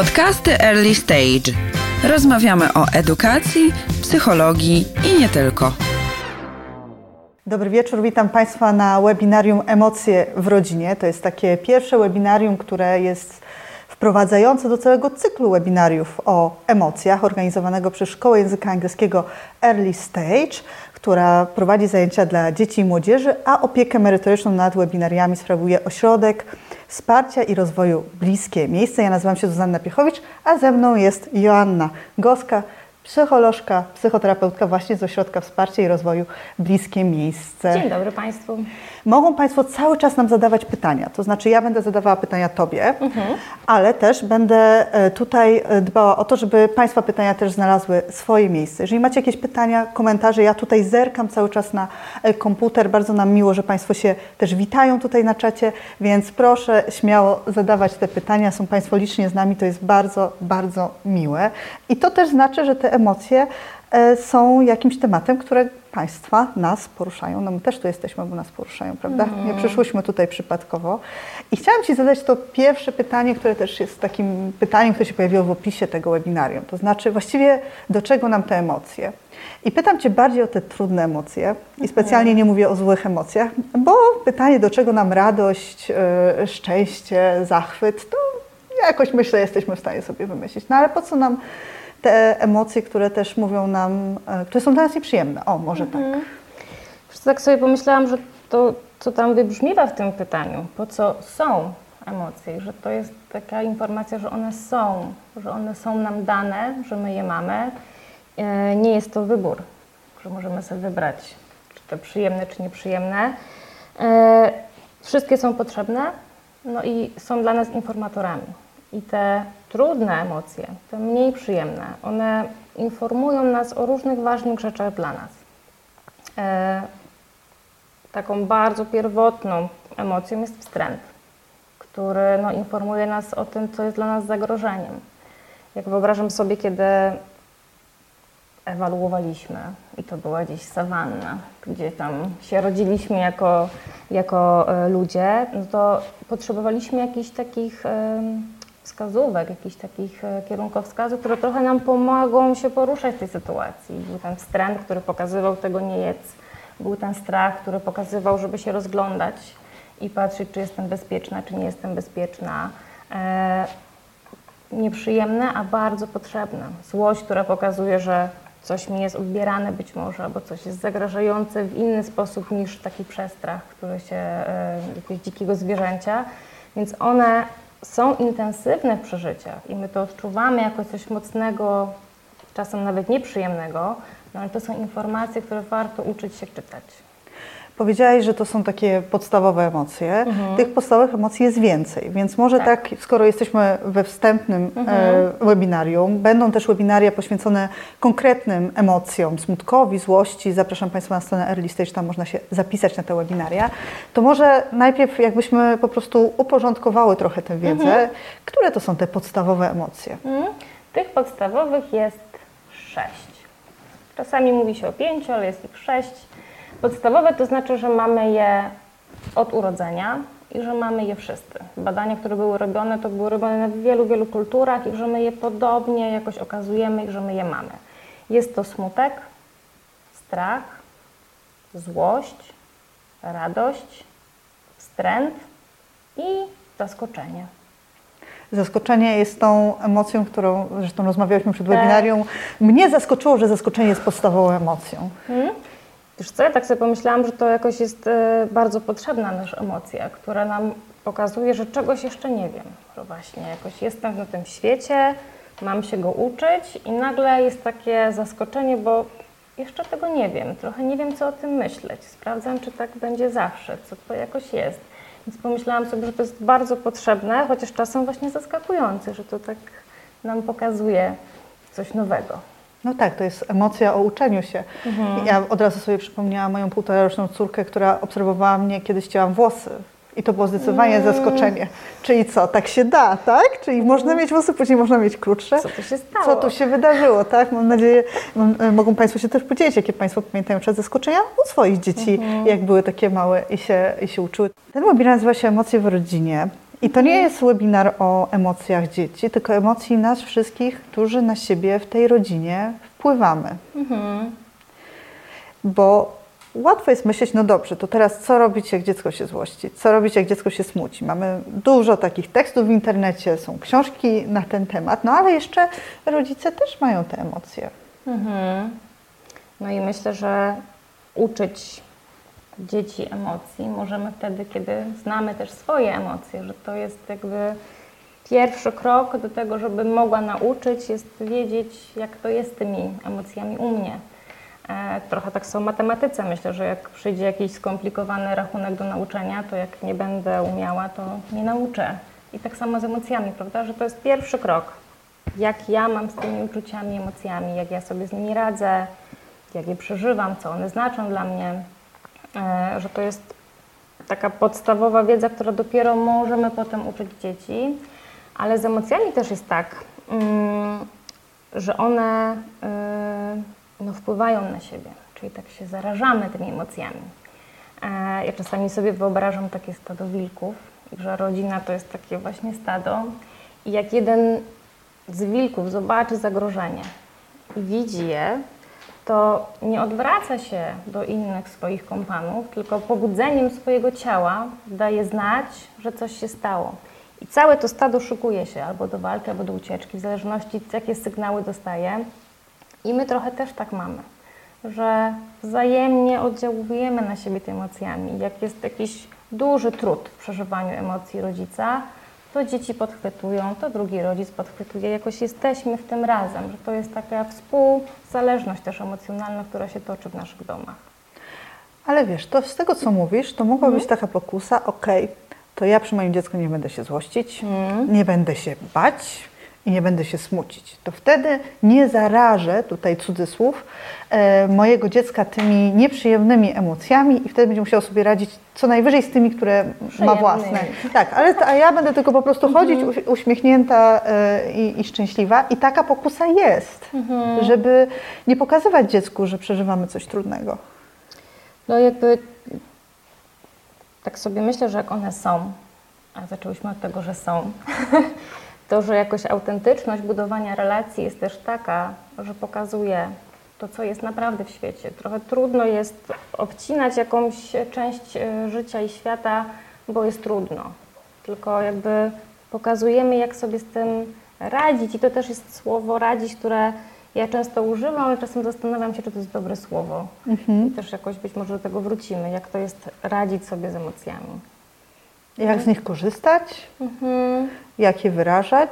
Podcasty Early Stage. Rozmawiamy o edukacji, psychologii i nie tylko. Dobry wieczór, witam Państwa na webinarium Emocje w rodzinie. To jest takie pierwsze webinarium, które jest wprowadzające do całego cyklu webinariów o emocjach organizowanego przez Szkołę Języka Angielskiego Early Stage, która prowadzi zajęcia dla dzieci i młodzieży, a opiekę merytoryczną nad webinariami sprawuje Ośrodek Wsparcia i Rozwoju Bliskie Miejsce. Ja nazywam się Zuzanna Piechowicz, a ze mną jest Joanna Goska, psycholożka, psychoterapeutka właśnie z Ośrodka Wsparcia i Rozwoju Bliskie Miejsce. Dzień dobry Państwu. Mogą Państwo cały czas nam zadawać pytania, to znaczy ja będę zadawała pytania Tobie, mhm. ale też będę e, tutaj e, dbała o to, żeby Państwa pytania też znalazły swoje miejsce. Jeżeli macie jakieś pytania, komentarze, ja tutaj zerkam cały czas na e, komputer, bardzo nam miło, że Państwo się też witają tutaj na czacie, więc proszę śmiało zadawać te pytania, są Państwo licznie z nami, to jest bardzo, bardzo miłe i to też znaczy, że te emocje są jakimś tematem, które Państwa nas poruszają. No my też tu jesteśmy, bo nas poruszają, prawda? Mm. Nie przyszłyśmy tutaj przypadkowo. I chciałam Ci zadać to pierwsze pytanie, które też jest takim pytaniem, które się pojawiło w opisie tego webinarium. To znaczy właściwie do czego nam te emocje? I pytam Cię bardziej o te trudne emocje i specjalnie nie mówię o złych emocjach, bo pytanie do czego nam radość, yy, szczęście, zachwyt, to jakoś myślę jesteśmy w stanie sobie wymyślić. No ale po co nam te emocje, które też mówią nam, e, które są dla nas nieprzyjemne. O, może tak. mhm. tak. tak sobie pomyślałam, że to, co tam wybrzmiewa w tym pytaniu, po co są emocje, że to jest taka informacja, że one są, że one są nam dane, że my je mamy. E, nie jest to wybór, że możemy sobie wybrać, czy to przyjemne, czy nieprzyjemne. E, wszystkie są potrzebne, no i są dla nas informatorami. I te trudne emocje, te mniej przyjemne, one informują nas o różnych ważnych rzeczach dla nas. E, taką bardzo pierwotną emocją jest wstręt, który no, informuje nas o tym, co jest dla nas zagrożeniem. Jak wyobrażam sobie, kiedy ewaluowaliśmy i to była gdzieś sawanna, gdzie tam się rodziliśmy jako, jako e, ludzie, no to potrzebowaliśmy jakichś takich wskazówek, jakichś takich e, kierunkowskazów, które trochę nam pomogą się poruszać w tej sytuacji. Był ten wstręt, który pokazywał tego nie jedz. Był ten strach, który pokazywał, żeby się rozglądać i patrzeć, czy jestem bezpieczna, czy nie jestem bezpieczna. E, nieprzyjemne, a bardzo potrzebne. Złość, która pokazuje, że coś mi jest odbierane być może, albo coś jest zagrażające w inny sposób niż taki przestrach, który się, e, jakiegoś dzikiego zwierzęcia. Więc one są intensywne w przeżyciach i my to odczuwamy jako coś mocnego, czasem nawet nieprzyjemnego, no ale to są informacje, które warto uczyć się czytać. Powiedziałaś, że to są takie podstawowe emocje. Mhm. Tych podstawowych emocji jest więcej, więc może tak, tak skoro jesteśmy we wstępnym mhm. e, webinarium, będą też webinaria poświęcone konkretnym emocjom, smutkowi, złości. Zapraszam Państwa na stronę Early Stage, tam można się zapisać na te webinaria. To może najpierw jakbyśmy po prostu uporządkowały trochę tę wiedzę. Mhm. Które to są te podstawowe emocje? Mhm. Tych podstawowych jest sześć. Czasami mówi się o pięciu, ale jest ich sześć. Podstawowe to znaczy, że mamy je od urodzenia i że mamy je wszyscy. Badania, które były robione, to były robione w wielu, wielu kulturach i że my je podobnie jakoś okazujemy i że my je mamy. Jest to smutek, strach, złość, radość, wstręt i zaskoczenie. Zaskoczenie jest tą emocją, którą zresztą rozmawialiśmy przed tak. webinarium. Mnie zaskoczyło, że zaskoczenie jest podstawową emocją. Hmm? Wiesz co, ja tak sobie pomyślałam, że to jakoś jest e, bardzo potrzebna nasza emocja, która nam pokazuje, że czegoś jeszcze nie wiem, że właśnie jakoś jestem na tym świecie, mam się go uczyć i nagle jest takie zaskoczenie, bo jeszcze tego nie wiem, trochę nie wiem, co o tym myśleć. Sprawdzam, czy tak będzie zawsze, co to jakoś jest. Więc pomyślałam sobie, że to jest bardzo potrzebne, chociaż czasem właśnie zaskakujące, że to tak nam pokazuje coś nowego. No tak, to jest emocja o uczeniu się. Mhm. Ja od razu sobie przypomniałam moją półtoraroczną córkę, która obserwowała mnie, kiedy ścięłam włosy. I to było zdecydowanie mm. zaskoczenie. Czyli co, tak się da, tak? Czyli można mieć włosy, później można mieć krótsze. Co tu się stało? Co tu się wydarzyło, tak? Mam nadzieję, mogą Państwo się też podzielić, jakie Państwo pamiętają przed zaskoczenia u swoich dzieci, mm -hmm. jak były takie małe i się, i się uczyły. Ten webinar nazywa się Emocje w rodzinie. I to nie jest webinar o emocjach dzieci, tylko emocji nas wszystkich, którzy na siebie w tej rodzinie wpływamy. Bo łatwo jest myśleć, no dobrze, to teraz co robić, jak dziecko się złości? Co robić, jak dziecko się smuci? Mamy dużo takich tekstów w internecie, są książki na ten temat, no ale jeszcze rodzice też mają te emocje. No i myślę, że uczyć dzieci emocji możemy wtedy, kiedy znamy też swoje emocje, że to jest jakby pierwszy krok do tego, żeby mogła nauczyć, jest wiedzieć, jak to jest z tymi emocjami u mnie. E, trochę tak są w matematyce. Myślę, że jak przyjdzie jakiś skomplikowany rachunek do nauczenia, to jak nie będę umiała, to nie nauczę. I tak samo z emocjami, prawda? Że to jest pierwszy krok. Jak ja mam z tymi uczuciami, emocjami, jak ja sobie z nimi radzę, jak je przeżywam, co one znaczą dla mnie. E, że to jest taka podstawowa wiedza, która dopiero możemy potem uczyć dzieci. Ale z emocjami też jest tak, mm, że one y, no, wpływają na siebie, czyli tak się zarażamy tymi emocjami. E, Ja czasami sobie wyobrażam takie stado wilków, że rodzina to jest takie właśnie stado i jak jeden z wilków zobaczy zagrożenie i widzi je, to nie odwraca się do innych swoich kompanów, tylko pobudzeniem swojego ciała daje znać, że coś się stało. I całe to stado szykuje się albo do walki, albo do ucieczki, w zależności jakie sygnały dostaje. I my trochę też tak mamy, że wzajemnie oddziałujemy na siebie tymi emocjami. Jak jest jakiś duży trud w przeżywaniu emocji rodzica, to dzieci podchwytują, to drugi rodzic podchwytuje. Jakoś jesteśmy w tym razem, że to jest taka współzależność też emocjonalna, która się toczy w naszych domach. Ale wiesz, to z tego co mówisz, to mogła być taka pokusa, okej, to ja przy moim dziecku nie będę się złościć, nie będę się bać i nie będę się smucić. To wtedy nie zarażę, tutaj cudzysłów, e, mojego dziecka tymi nieprzyjemnymi emocjami i wtedy będzie musiał sobie radzić co najwyżej z tymi, które ma własne. Tak, ale a ja będę tylko po prostu chodzić uś- uśmiechnięta e, i, i szczęśliwa i taka pokusa jest, żeby nie pokazywać dziecku, że przeżywamy coś trudnego. No jakby tak sobie myślę, że jak one są, a zaczęłyśmy od tego, że są, to że jakoś autentyczność budowania relacji jest też taka, że pokazuje to, co jest naprawdę w świecie. Trochę trudno jest obcinać jakąś część e, życia i świata, bo jest trudno. Tylko jakby pokazujemy, jak sobie z tym radzić. I to też jest słowo radzić, które ja często używam, ale czasem zastanawiam się, czy to jest dobre słowo. I też jakoś być może do tego wrócimy, jak to jest radzić sobie z emocjami. Jak z nich korzystać, jak je wyrażać.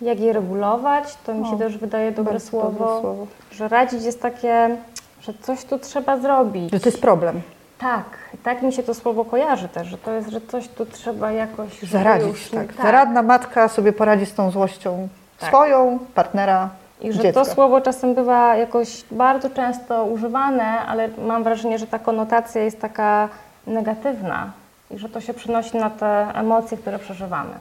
Jak je regulować, to mi się O, też wydaje dobre słowo, dobre słowo. że radzić jest takie, że coś tu trzeba zrobić. Że to jest problem. Tak, tak mi się to słowo kojarzy też, że to jest, że coś tu trzeba jakoś Zaradzić, już nie- tak. Zaradna matka sobie poradzi z tą złością Tak. swoją, partnera, I że dziecka. to słowo czasem bywa jakoś bardzo często używane, ale mam wrażenie, że ta konotacja jest taka negatywna i że to się przenosi na te emocje, które przeżywamy.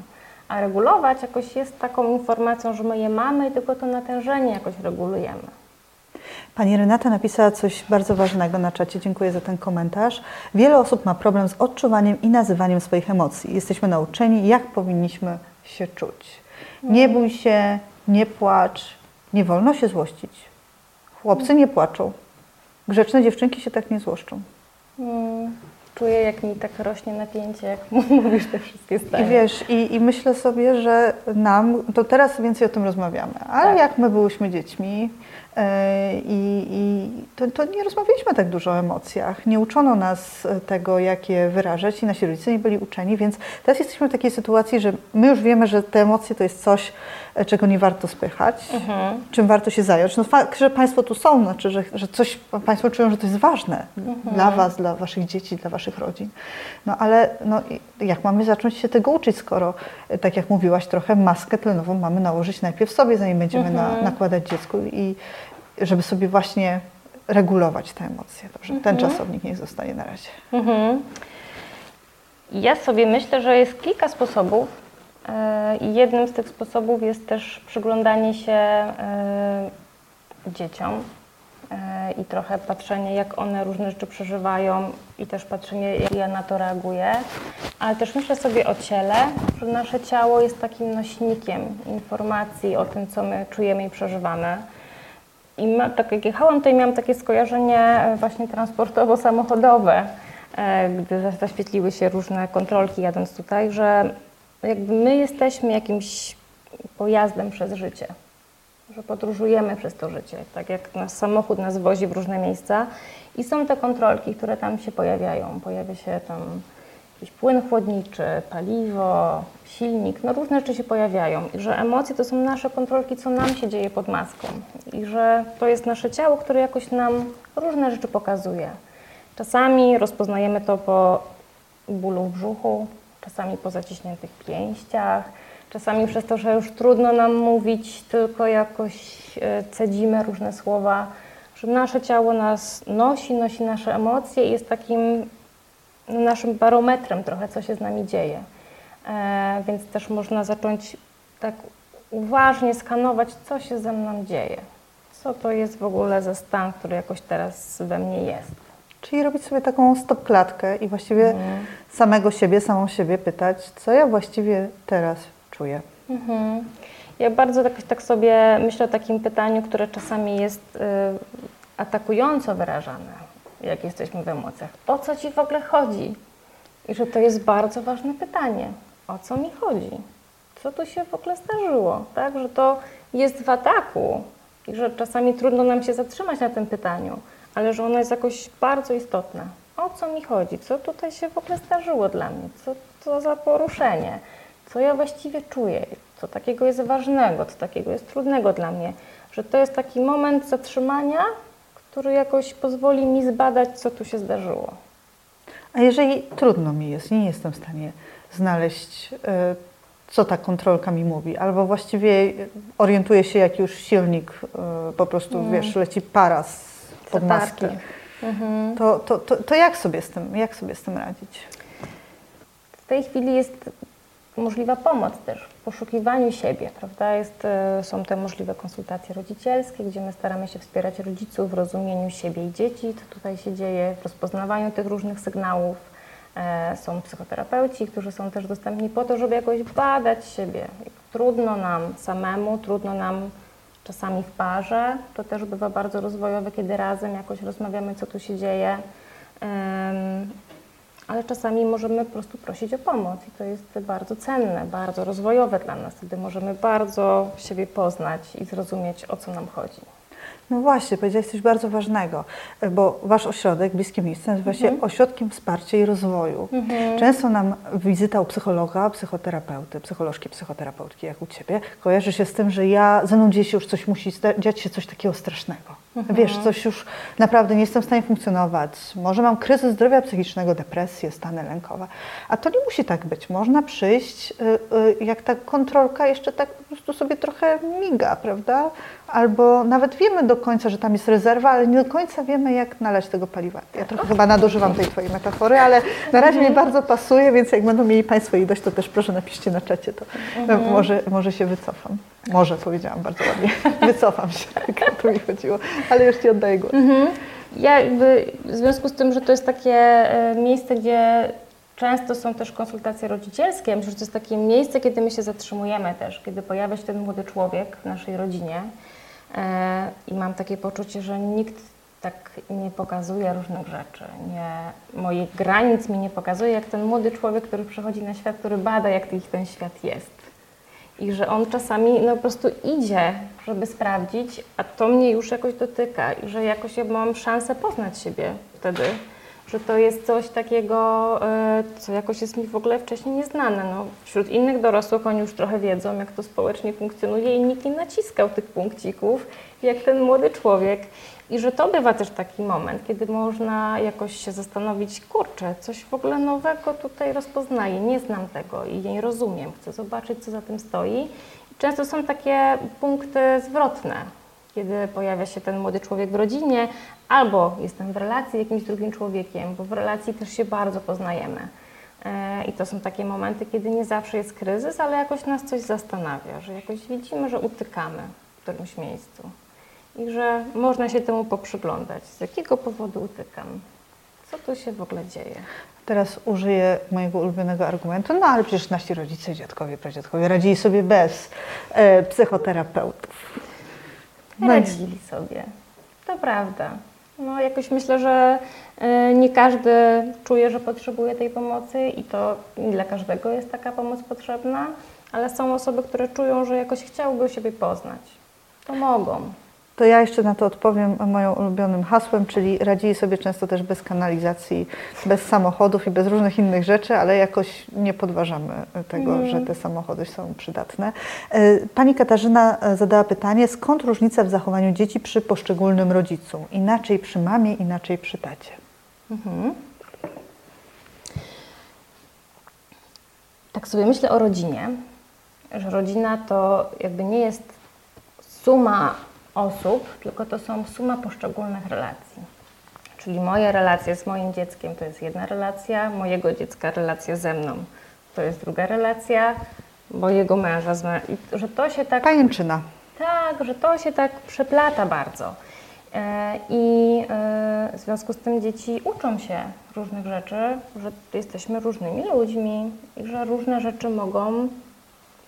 A regulować jakoś jest taką informacją, że my je mamy i tylko to natężenie jakoś regulujemy. Pani Renata napisała coś bardzo ważnego na czacie. Dziękuję za ten komentarz. Wiele osób ma problem z odczuwaniem i nazywaniem swoich emocji. Jesteśmy nauczeni, jak powinniśmy się czuć. Nie bój się, nie płacz, nie wolno się złościć. Chłopcy nie płaczą. Grzeczne dziewczynki się tak nie złoszczą. Mm, Czuję, jak mi tak rośnie napięcie, jak mówisz te wszystkie I zdania. wiesz, i, i myślę sobie, że nam, to teraz więcej o tym rozmawiamy, ale Tak. jak my byłyśmy dziećmi i, i to, to nie rozmawialiśmy tak dużo o emocjach, nie uczono nas e, tego, jak je wyrażać i nasi rodzice nie byli uczeni, więc teraz jesteśmy w takiej sytuacji, że my już wiemy, że te emocje to jest coś, e, czego nie warto spychać, Mhm. czym warto się zająć. No fakt, że Państwo tu są, znaczy, że, że coś Państwo czują, że to jest ważne Mhm. dla Was, dla Waszych dzieci, dla Waszych rodzin. No ale no, jak mamy zacząć się tego uczyć, skoro, e, tak jak mówiłaś trochę, maskę tlenową mamy nałożyć najpierw sobie, zanim będziemy na, Mhm. nakładać dziecku i żeby sobie właśnie regulować te emocje. Dobrze, ten Mhm. czasownik niech zostaje na razie. Mhm. Ja sobie myślę, że jest kilka sposobów i jednym z tych sposobów jest też przyglądanie się e, dzieciom. I trochę patrzenie, jak one różne rzeczy przeżywają i też patrzenie, jak ja na to reaguję. Ale też myślę sobie o ciele, że nasze ciało jest takim nośnikiem informacji o tym, co my czujemy i przeżywamy. I ma, tak jak jechałam, to miałam takie skojarzenie e, właśnie transportowo-samochodowe, e, gdy zaświetliły się różne kontrolki jadąc tutaj, że jakby my jesteśmy jakimś pojazdem przez życie, że podróżujemy przez to życie, tak jak nasz samochód nas wozi w różne miejsca i są te kontrolki, które tam się pojawiają. Pojawia się tam jakiś płyn chłodniczy, paliwo, silnik, no różne rzeczy się pojawiają i że emocje to są nasze kontrolki, co nam się dzieje pod maską i że to jest nasze ciało, które jakoś nam różne rzeczy pokazuje. Czasami rozpoznajemy to po bólu w brzuchu, czasami po zaciśniętych pięściach, czasami przez to, że już trudno nam mówić, tylko jakoś e, cedzimy różne słowa, że nasze ciało nas nosi, nosi nasze emocje i jest takim naszym barometrem trochę, co się z nami dzieje. E, więc też można zacząć tak uważnie skanować, co się ze mną dzieje. Co to jest w ogóle za stan, który jakoś teraz we mnie jest. Czyli robić sobie taką stop-klatkę i właściwie mhm. samego siebie, samą siebie pytać, co ja właściwie teraz czuję. Mhm. Ja bardzo tak, tak, sobie myślę o takim pytaniu, które czasami jest y, atakująco wyrażane jak jesteśmy w emocjach. O co ci w ogóle chodzi? I że to jest bardzo ważne pytanie. O co mi chodzi? Co tu się w ogóle zdarzyło? Tak, że to jest w ataku i że czasami trudno nam się zatrzymać na tym pytaniu, ale że ono jest jakoś bardzo istotne. O co mi chodzi? Co tutaj się w ogóle zdarzyło dla mnie? Co to za poruszenie? Co ja właściwie czuję? Co takiego jest ważnego? Co takiego jest trudnego dla mnie? Że to jest taki moment zatrzymania który jakoś pozwoli mi zbadać, co tu się zdarzyło. A jeżeli trudno mi jest, nie jestem w stanie znaleźć, e, co ta kontrolka mi mówi, albo właściwie orientuję się, jak już silnik e, po prostu, mm. wiesz, leci para pod maski, mhm. to, to, to, to jak, sobie z tym, jak sobie z tym radzić? W tej chwili jest możliwa pomoc też w poszukiwaniu siebie, prawda? Jest, e, są te możliwe konsultacje rodzicielskie, gdzie my staramy się wspierać rodziców w rozumieniu siebie i dzieci, co tutaj się dzieje, w rozpoznawaniu tych różnych sygnałów. E, są psychoterapeuci, którzy są też dostępni po to, żeby jakoś badać siebie. Trudno nam samemu, trudno nam czasami w parze. To też bywa bardzo rozwojowe, kiedy razem jakoś rozmawiamy, co tu się dzieje ale czasami możemy po prostu prosić o pomoc i to jest bardzo cenne, bardzo rozwojowe dla nas. Wtedy możemy bardzo siebie poznać i zrozumieć, o co nam chodzi. No właśnie, powiedziałeś coś bardzo ważnego, bo Wasz ośrodek, Bliskie Miejsce, nazywa się mhm. Ośrodkiem Wsparcia i Rozwoju. Mhm. Często nam wizyta u psychologa, psychoterapeuty, psycholożki, psychoterapeutki, jak u Ciebie, kojarzy się z tym, że ja, ze mną dzieje się już coś, musi dziać się coś takiego strasznego. Mhm. Wiesz, coś już naprawdę nie jestem w stanie funkcjonować. Może mam kryzys zdrowia psychicznego, depresję, stany lękowe. A to nie musi tak być. Można przyjść, y, y, jak ta kontrolka jeszcze tak po prostu sobie trochę miga, prawda? Albo nawet wiemy do końca, że tam jest rezerwa, ale nie do końca wiemy, jak nalać tego paliwa. Ja trochę chyba nadużywam tej Twojej metafory, ale na razie mi bardzo pasuje, więc jak będą mieli Państwo jej dość, to też proszę napiszcie na czacie, to mhm. może, może się wycofam. Może powiedziałam bardzo ładnie. Wycofam się, tak to mi chodziło. Ale już Ci oddaję głos. Mhm. Ja jakby w związku z tym, że to jest takie e, miejsce, gdzie często są też konsultacje rodzicielskie, myślę, że to jest takie miejsce, kiedy my się zatrzymujemy też, kiedy pojawia się ten młody człowiek w naszej rodzinie e, i mam takie poczucie, że nikt tak nie pokazuje różnych rzeczy, nie, moich granic mi nie pokazuje, jak ten młody człowiek, który przychodzi na świat, który bada, jak ten świat jest i że on czasami no, po prostu idzie, żeby sprawdzić, a to mnie już jakoś dotyka i że jakoś ja mam szansę poznać siebie wtedy, że to jest coś takiego, e, co jakoś jest mi w ogóle wcześniej nieznane. No, wśród innych dorosłych oni już trochę wiedzą, jak to społecznie funkcjonuje i nikt nie naciskał tych punkcików, jak ten młody człowiek. I że to bywa też taki moment, kiedy można jakoś się zastanowić, kurczę, coś w ogóle nowego tutaj rozpoznaję, nie znam tego i nie rozumiem, chcę zobaczyć, co za tym stoi. I często są takie punkty zwrotne, kiedy pojawia się ten młody człowiek w rodzinie, albo jestem w relacji z jakimś drugim człowiekiem, bo w relacji też się bardzo poznajemy. E, I to są takie momenty, kiedy nie zawsze jest kryzys, ale jakoś nas coś zastanawia, że jakoś widzimy, że utykamy w którymś miejscu. I że można się temu poprzyglądać. Z jakiego powodu utykam? Co tu się w ogóle dzieje? Teraz użyję mojego ulubionego argumentu, no ale przecież nasi rodzice, dziadkowie, pradziadkowie radzili sobie bez e, psychoterapeutów. No Radzili sobie. To prawda. No jakoś myślę, że y, nie każdy czuje, że potrzebuje tej pomocy i to nie dla każdego jest taka pomoc potrzebna, ale są osoby, które czują, że jakoś chciałyby siebie poznać. To mogą. To ja jeszcze na to odpowiem moim ulubionym hasłem, czyli radzili sobie często też bez kanalizacji, bez samochodów i bez różnych innych rzeczy, ale jakoś nie podważamy tego, że te samochody są przydatne. E, Pani Katarzyna e, zadała pytanie, skąd różnica w zachowaniu dzieci przy poszczególnym rodzicu? Inaczej przy mamie, inaczej przy tacie. Tak sobie myślę o rodzinie, że rodzina to jakby nie jest suma osób, tylko to są suma poszczególnych relacji. Czyli moje relacje z moim dzieckiem to jest jedna relacja, mojego dziecka relacja ze mną to jest druga relacja, mojego męża z mę- i że to się tak Pajęczyna. tak, że to się tak przeplata bardzo. E, I e, w związku z tym dzieci uczą się różnych rzeczy, że jesteśmy różnymi ludźmi i że różne rzeczy mogą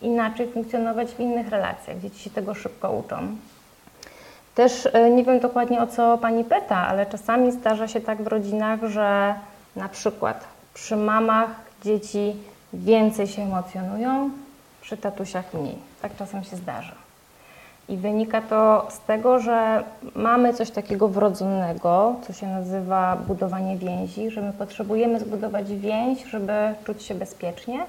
inaczej funkcjonować w innych relacjach. Dzieci się tego szybko uczą. Też e, nie wiem dokładnie o co pani pyta, ale czasami zdarza się tak w rodzinach, że na przykład przy mamach dzieci więcej się emocjonują, przy tatusiach mniej. Tak czasem się zdarza. I wynika to z tego, że mamy coś takiego wrodzonego, co się nazywa budowanie więzi, że my potrzebujemy zbudować więź, żeby czuć się bezpiecznie,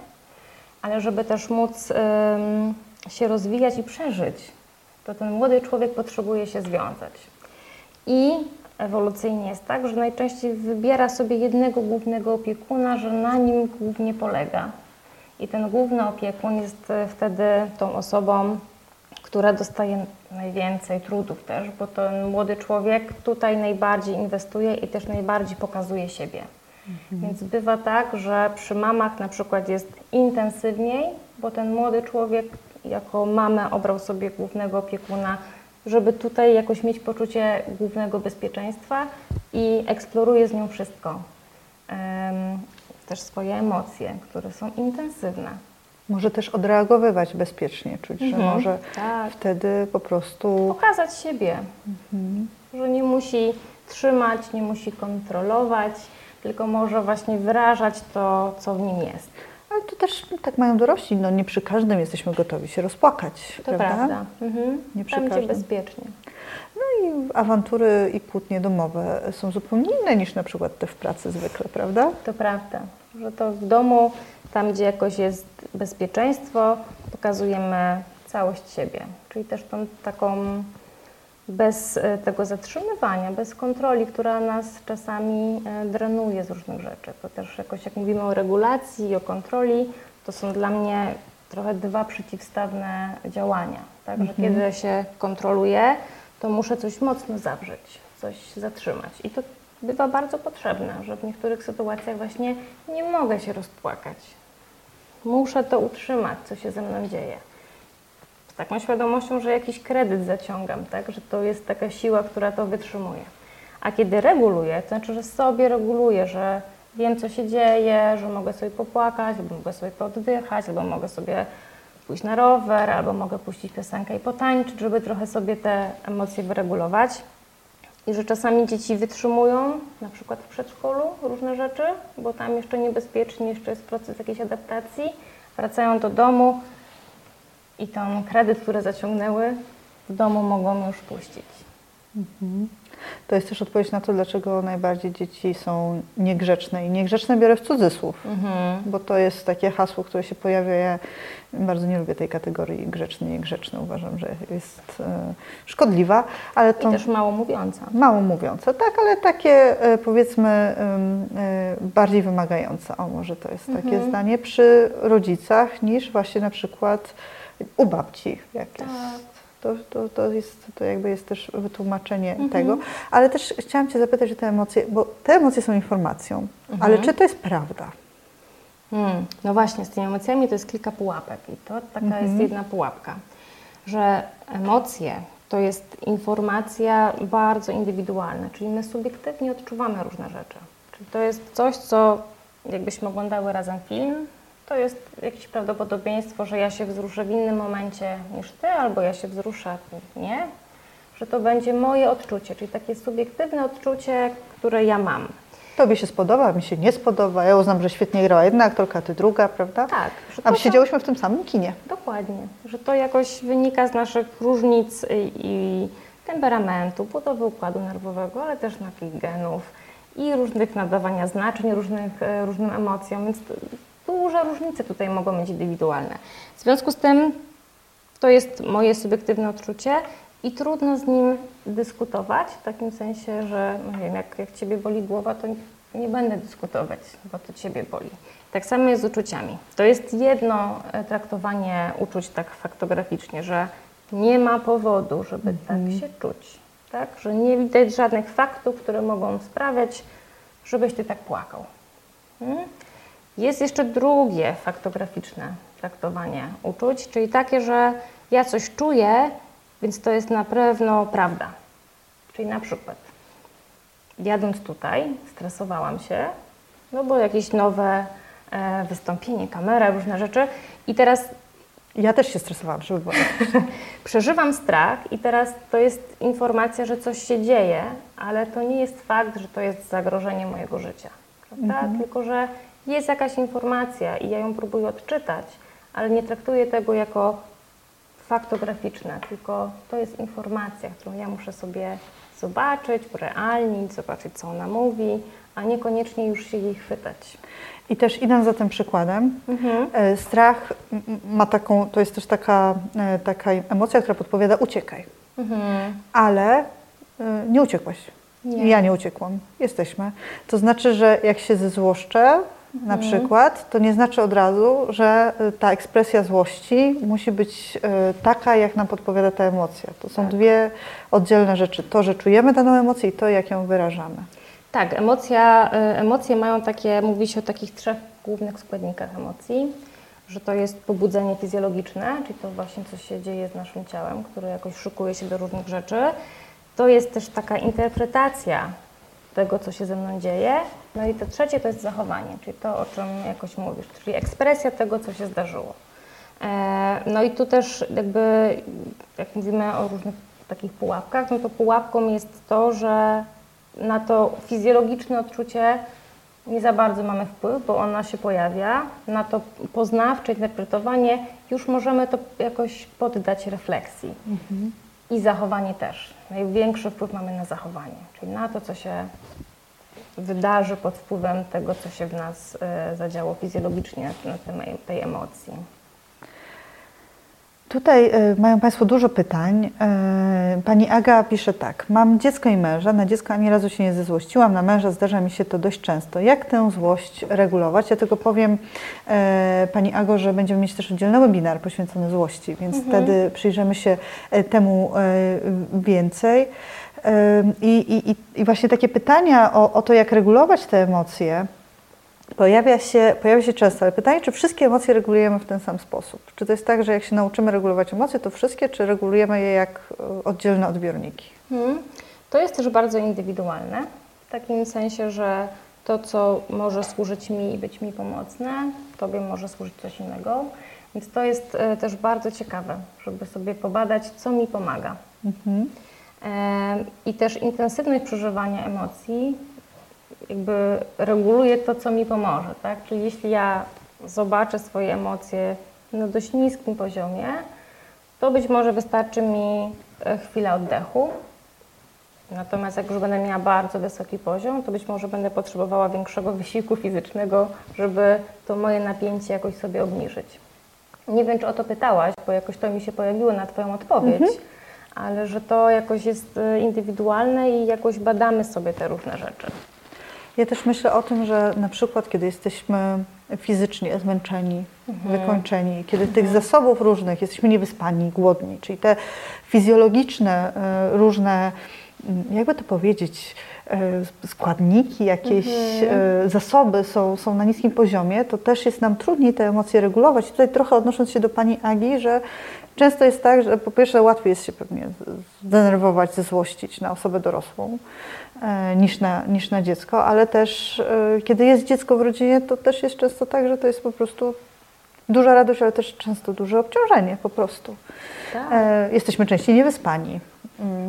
ale żeby też móc ym, się rozwijać i przeżyć, to ten młody człowiek potrzebuje się związać. I ewolucyjnie jest tak, że najczęściej wybiera sobie jednego głównego opiekuna, że na nim głównie polega. I ten główny opiekun jest e, wtedy tą osobą, która dostaje najwięcej trudów też, bo ten młody człowiek tutaj najbardziej inwestuje i też najbardziej pokazuje siebie. Więc bywa tak, że przy mamach na przykład jest intensywniej, bo ten młody człowiek jako mamę obrał sobie głównego opiekuna, żeby tutaj jakoś mieć poczucie głównego bezpieczeństwa i eksploruje z nią wszystko. Też swoje emocje, które są intensywne. Może też odreagowywać bezpiecznie, czuć, że Mhm, może tak. wtedy po prostu pokazać siebie, że nie musi trzymać, nie musi kontrolować, tylko może właśnie wyrażać to, co w nim jest. Ale to też tak mają dorośli, no nie przy każdym jesteśmy gotowi się rozpłakać, To prawda. Mhm. Nie przy Tam, każdym. bezpiecznie. No i awantury i kłótnie domowe są zupełnie inne niż na przykład te w pracy zwykle, prawda? To prawda, że to w domu, tam gdzie jakoś jest bezpieczeństwo, pokazujemy całość siebie. Czyli też tą taką bez e, tego zatrzymywania, bez kontroli, która nas czasami e, drenuje z różnych rzeczy. To też jakoś jak mówimy o regulacji i o kontroli, to są dla mnie trochę dwa przeciwstawne działania. Tak? Że kiedy się kontroluje, to muszę coś mocno zawrzeć, coś zatrzymać. I to bywa bardzo potrzebne, że w niektórych sytuacjach właśnie nie mogę się rozpłakać. Muszę to utrzymać, co się ze mną dzieje. Taką świadomością, że jakiś kredyt zaciągam, tak? że to jest taka siła, która to wytrzymuje. A kiedy reguluję, to znaczy, że sobie reguluję, że wiem, co się dzieje, że mogę sobie popłakać, albo mogę sobie pooddychać, albo mogę sobie pójść na rower, albo mogę puścić piosenkę i potańczyć, żeby trochę sobie te emocje wyregulować. I że czasami dzieci wytrzymują, na przykład w przedszkolu, różne rzeczy, bo tam jeszcze niebezpiecznie, jeszcze jest proces jakiejś adaptacji. Wracają do domu i ten kredyt, który zaciągnęły, w domu mogą już puścić. To jest też odpowiedź na to, dlaczego najbardziej dzieci są niegrzeczne. I niegrzeczne biorę w cudzysłów, bo to jest takie hasło, które się pojawia. Ja bardzo nie lubię tej kategorii grzeczny, niegrzeczny. Uważam, że jest e, szkodliwa, ale I to też mało mówiąca. mało mówiące, tak, ale takie e, powiedzmy e, bardziej wymagające. O, może to jest takie Mhm. zdanie przy rodzicach niż właśnie na przykład u babci, jak Tak. To, to, to, jest, to jakby jest też wytłumaczenie Mhm. tego. Ale też chciałam Cię zapytać o te emocje, bo te emocje są informacją, Mhm. ale czy to jest prawda? Hmm. No właśnie, z tymi emocjami to jest kilka pułapek i to taka jest jedna pułapka, że emocje to jest informacja bardzo indywidualna, czyli my subiektywnie odczuwamy różne rzeczy. Czyli to jest coś, co jakbyśmy oglądały razem film, to jest jakieś prawdopodobieństwo, że ja się wzruszę w innym momencie niż ty, albo ja się wzruszę nie, że to będzie moje odczucie, czyli takie subiektywne odczucie, które ja mam. Tobie się spodoba, mi się nie spodoba. Ja uznam, że świetnie grała jedna aktorka, ty druga, prawda? Tak. A to siedziałyśmy w tym samym kinie. Dokładnie, że to jakoś wynika z naszych różnic i, temperamentu, budowy układu nerwowego, ale też takich genów i różnych nadawania znaczeń różnych, e, różnym emocjom, więc duże różnice tutaj mogą być indywidualne. W związku z tym to jest moje subiektywne odczucie i trudno z nim dyskutować, w takim sensie, że no wiem, jak, jak Ciebie boli głowa, to nie będę dyskutować, bo to Ciebie boli. Tak samo jest z uczuciami. To jest jedno e, traktowanie uczuć tak faktograficznie, że nie ma powodu, żeby tak się czuć. Tak? Że nie widać żadnych faktów, które mogą sprawiać, żebyś Ty tak płakał. Mm? Jest jeszcze drugie faktograficzne traktowanie uczuć, czyli takie, że ja coś czuję, więc to jest na pewno prawda. Czyli na przykład jadąc tutaj, stresowałam się, no bo jakieś nowe e, wystąpienie, kamera, różne rzeczy i teraz Ja też się stresowałam, żeby było. przeżywam strach i teraz to jest informacja, że coś się dzieje, ale to nie jest fakt, że to jest zagrożenie mojego życia. Prawda? Tylko, że jest jakaś informacja i ja ją próbuję odczytać, ale nie traktuję tego jako faktograficzne, tylko to jest informacja, którą ja muszę sobie zobaczyć, urealnić, zobaczyć, co ona mówi, a niekoniecznie już się jej chwytać. I też idąc za tym przykładem, e, strach ma taką, to jest też taka, e, taka emocja, która podpowiada uciekaj. Ale e, nie uciekłaś. Nie. Ja nie uciekłam. Jesteśmy. To znaczy, że jak się zezłoszczę na przykład, to nie znaczy od razu, że e, ta ekspresja złości musi być e, taka, jak nam podpowiada ta emocja. To są dwie oddzielne rzeczy. To, że czujemy daną emocję i to, jak ją wyrażamy. Tak, emocja, y, emocje mają takie, mówi się o takich trzech głównych składnikach emocji, że to jest pobudzenie fizjologiczne, czyli to właśnie co się dzieje z naszym ciałem, które jakoś szykuje się do różnych rzeczy. To jest też taka interpretacja tego, co się ze mną dzieje. No i to trzecie to jest zachowanie, czyli to, o czym jakoś mówisz, czyli ekspresja tego, co się zdarzyło. E, No i tu też jakby, jak mówimy o różnych takich pułapkach, no to pułapką jest to, że na to fizjologiczne odczucie nie za bardzo mamy wpływ, bo ona się pojawia. Na to poznawcze interpretowanie już możemy to jakoś poddać refleksji. I zachowanie też. Największy wpływ mamy na zachowanie, czyli na to, co się wydarzy pod wpływem tego, co się w nas e, zadziało fizjologicznie na tej, tej emocji. Tutaj e, mają Państwo dużo pytań. E, Pani Aga pisze tak. Mam dziecko i męża. Na dziecko ani razu się nie zezłościłam. Na męża zdarza mi się to dość często. Jak tę złość regulować? Ja tylko powiem e, Pani Ago, że będziemy mieć też oddzielny webinar poświęcony złości, więc wtedy przyjrzymy się temu więcej. I, i, i- I właśnie takie pytania o, o to, jak regulować te emocje, Pojawia się, pojawia się często, ale pytanie, czy wszystkie emocje regulujemy w ten sam sposób? Czy to jest tak, że jak się nauczymy regulować emocje, to wszystkie, czy regulujemy je jak e, oddzielne odbiorniki? Mhm. To jest też bardzo indywidualne, w takim sensie, że to, co może służyć mi i być mi pomocne, tobie może służyć coś innego. Więc to jest e, też bardzo ciekawe, żeby sobie pobadać, co mi pomaga. E, I też intensywność przeżywania emocji jakby reguluje to, co mi pomoże. Tak? Czyli jeśli ja zobaczę swoje emocje na dość niskim poziomie, to być może wystarczy mi e, chwila oddechu. Natomiast jak już będę miała bardzo wysoki poziom, to być może będę potrzebowała większego wysiłku fizycznego, żeby to moje napięcie jakoś sobie obniżyć. Nie wiem, czy o to pytałaś, bo jakoś to mi się pojawiło na Twoją odpowiedź, ale że to jakoś jest e, indywidualne i jakoś badamy sobie te różne rzeczy. Ja też myślę o tym, że na przykład, kiedy jesteśmy fizycznie zmęczeni, wykończeni, kiedy tych zasobów różnych jesteśmy niewyspani, głodni, czyli te fizjologiczne e, różne jakby to powiedzieć, e, składniki, jakieś e, zasoby są, są na niskim poziomie, to też jest nam trudniej te emocje regulować. I tutaj trochę odnosząc się do Pani Agi, że często jest tak, że po pierwsze łatwiej jest się pewnie zdenerwować, zezłościć na osobę dorosłą e, niż na, niż na dziecko, ale też kiedy jest dziecko w rodzinie, to też jest często tak, że to jest po prostu duża radość, ale też często duże obciążenie po prostu. Tak. Jesteśmy częściej niewyspani, mm,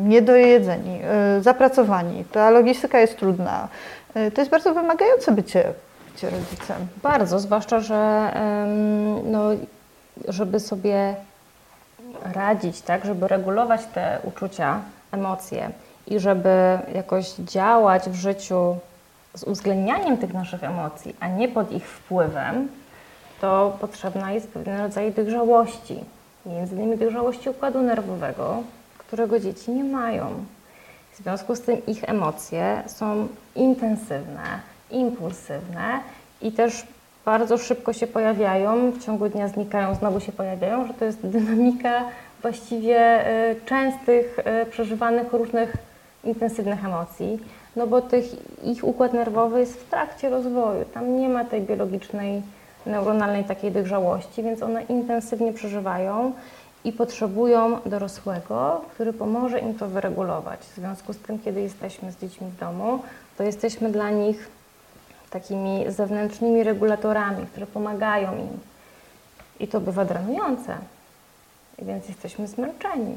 niedojedzeni, e, zapracowani. Ta logistyka jest trudna. E, To jest bardzo wymagające bycie, bycie rodzicem. Bardzo, zwłaszcza, że no, żeby sobie radzić, tak, żeby regulować te uczucia, emocje i żeby jakoś działać w życiu z uwzględnianiem tych naszych emocji, a nie pod ich wpływem, to potrzebna jest pewien rodzaj dojrzałości. Między innymi dojrzałości układu nerwowego, którego dzieci nie mają. W związku z tym ich emocje są intensywne, impulsywne i też bardzo szybko się pojawiają, w ciągu dnia znikają, znowu się pojawiają, że to jest dynamika właściwie y, częstych, y, przeżywanych różnych intensywnych emocji, no bo tych, ich układ nerwowy jest w trakcie rozwoju, tam nie ma tej biologicznej, neuronalnej takiej dojrzałości, więc one intensywnie przeżywają i potrzebują dorosłego, który pomoże im to wyregulować. W związku z tym, kiedy jesteśmy z dziećmi w domu, to jesteśmy dla nich takimi zewnętrznymi regulatorami, które pomagają im. I to bywa drenujące, więc jesteśmy zmęczeni.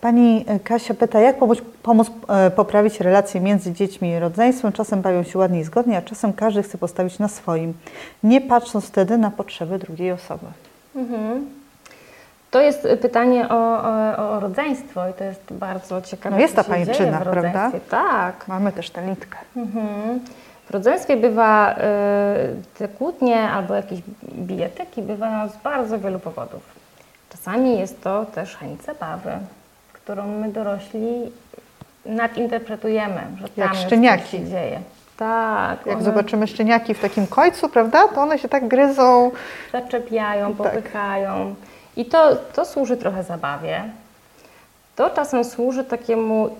Pani Kasia pyta, jak pomóc, pomóc e, poprawić relacje między dziećmi i rodzeństwem? Czasem bawią się ładnie i zgodnie, a czasem każdy chce postawić na swoim, nie patrząc wtedy na potrzeby drugiej osoby. Mhm. To jest pytanie o, o, o rodzeństwo i to jest bardzo ciekawe. No jest ta pajęczyna, prawda? Tak. Mamy też tę litkę. Mhm. W rodzeństwie bywa, y, te kłótnie albo jakieś bijatyki bywają z bardzo wielu powodów. Czasami jest to też chęć zabawy, którą my dorośli nadinterpretujemy, że tam Jak szczeniaki. coś się dzieje. Tak. Jak one zobaczymy szczeniaki w takim końcu, prawda, to one się tak gryzą. zaczepiają, Tak. I to, to służy trochę zabawie. To czasem służy takiemu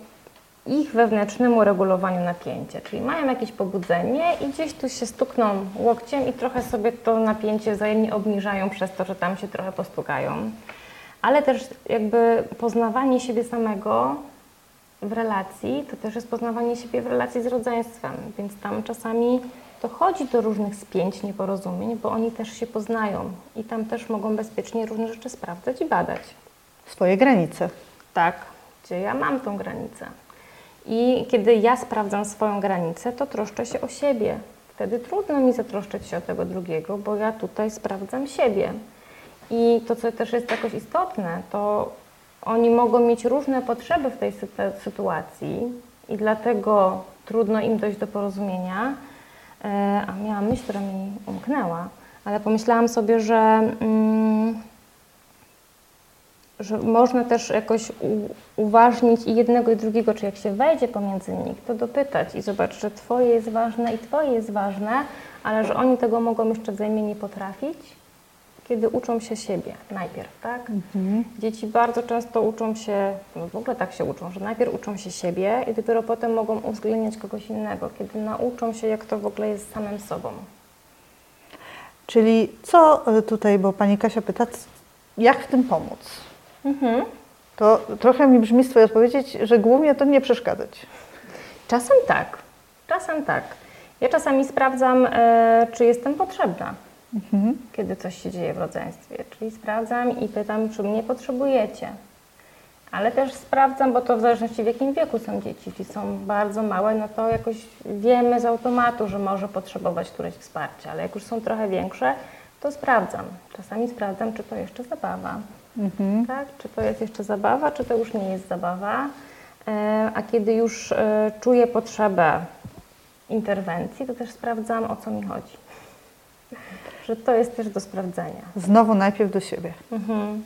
ich wewnętrznemu regulowaniu napięcia. Czyli mają jakieś pobudzenie i gdzieś tu się stukną łokciem i trochę sobie to napięcie wzajemnie obniżają przez to, że tam się trochę postukają. Ale też jakby poznawanie siebie samego w relacji, to też jest poznawanie siebie w relacji z rodzeństwem, więc tam czasami dochodzi do różnych spięć, nieporozumień, bo oni też się poznają i tam też mogą bezpiecznie różne rzeczy sprawdzać i badać. Swoje granice. Tak, gdzie ja mam tą granicę. I kiedy ja sprawdzam swoją granicę, to troszczę się o siebie. Wtedy trudno mi zatroszczyć się o tego drugiego, bo ja tutaj sprawdzam siebie. I to, co też jest jakoś istotne, to oni mogą mieć różne potrzeby w tej sytu- sytuacji i dlatego trudno im dojść do porozumienia. E, A miałam myśl, która mi umknęła, ale pomyślałam sobie, że mm, że można też jakoś uważnić i jednego i drugiego, czy jak się wejdzie pomiędzy nich, to dopytać i zobacz, że Twoje jest ważne i Twoje jest ważne, ale że oni tego mogą jeszcze wzajemnie nie potrafić, kiedy uczą się siebie najpierw, tak? Dzieci bardzo często uczą się, no w ogóle tak się uczą, że najpierw uczą się siebie i dopiero potem mogą uwzględniać kogoś innego, kiedy nauczą się, jak to w ogóle jest samym sobą. Czyli co e, tutaj, bo Pani Kasia pyta, jak w tym pomóc? Mhm. To trochę mi brzmi z Twojej odpowiedzi, że głównie to nie przeszkadzać. Czasem tak, czasem tak. Ja czasami sprawdzam, e, czy jestem potrzebna, kiedy coś się dzieje w rodzeństwie. Czyli sprawdzam i pytam, czy mnie potrzebujecie. Ale też sprawdzam, bo to w zależności w jakim wieku są dzieci. Jeśli są bardzo małe, no to jakoś wiemy z automatu, że może potrzebować któreś wsparcia. Ale jak już są trochę większe, to sprawdzam. Czasami sprawdzam, czy to jeszcze zabawa. Tak? Czy to jest jeszcze zabawa, czy to już nie jest zabawa. E, A kiedy już e, czuję potrzebę interwencji, to też sprawdzam, o co mi chodzi. Że to jest też do sprawdzenia. Znowu najpierw do siebie. Mhm.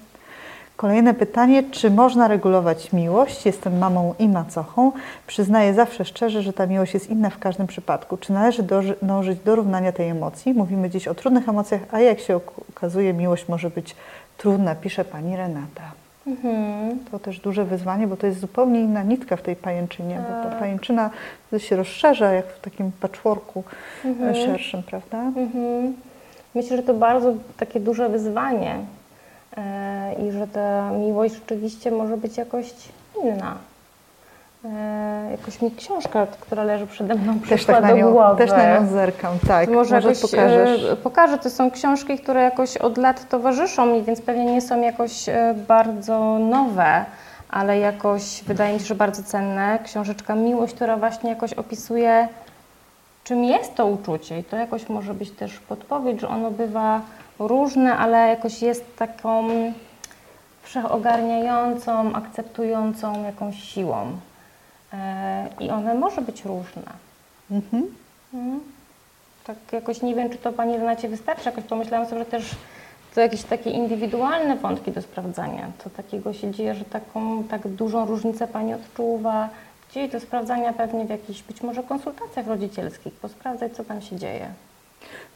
Kolejne pytanie, czy można regulować miłość? Jestem mamą i macochą. Przyznaję zawsze szczerze, że ta miłość jest inna w każdym przypadku. Czy należy dążyć do równania tej emocji? Mówimy dziś o trudnych emocjach, a jak się ok- okazuje, miłość może być trudna, pisze pani Renata. Mhm. To też duże wyzwanie, bo to jest zupełnie inna nitka w tej pajęczynie, bo ta Tak. pajęczyna się rozszerza jak w takim patchworku e, szerszym, prawda? Mhm. Myślę, że to bardzo takie duże wyzwanie e, i że ta miłość rzeczywiście może być jakoś inna. E, jakoś mi książka, która leży przede mną, Też przyszła tak do nią, głowy. też na nią zerkam, tak. To może, jakoś pokażesz. e, pokażę. To są książki, które jakoś od lat towarzyszą mi, więc pewnie nie są jakoś bardzo nowe, ale jakoś wydaje mi się, że bardzo cenne. Książeczka Miłość, która właśnie jakoś opisuje, czym jest to uczucie i to jakoś może być też podpowiedź, że ono bywa różne, ale jakoś jest taką wszechogarniającą, akceptującą jakąś siłą. E, I one może być różne. Mhm. Mhm. Tak jakoś nie wiem, czy to Pani Renacie wystarczy. Jakoś pomyślałam sobie, że też to jakieś takie indywidualne wątki do sprawdzania. To takiego się dzieje, że taką tak dużą różnicę Pani odczuwa. Gdzieś do sprawdzania pewnie w jakichś być może konsultacjach rodzicielskich, posprawdzać, co tam się dzieje.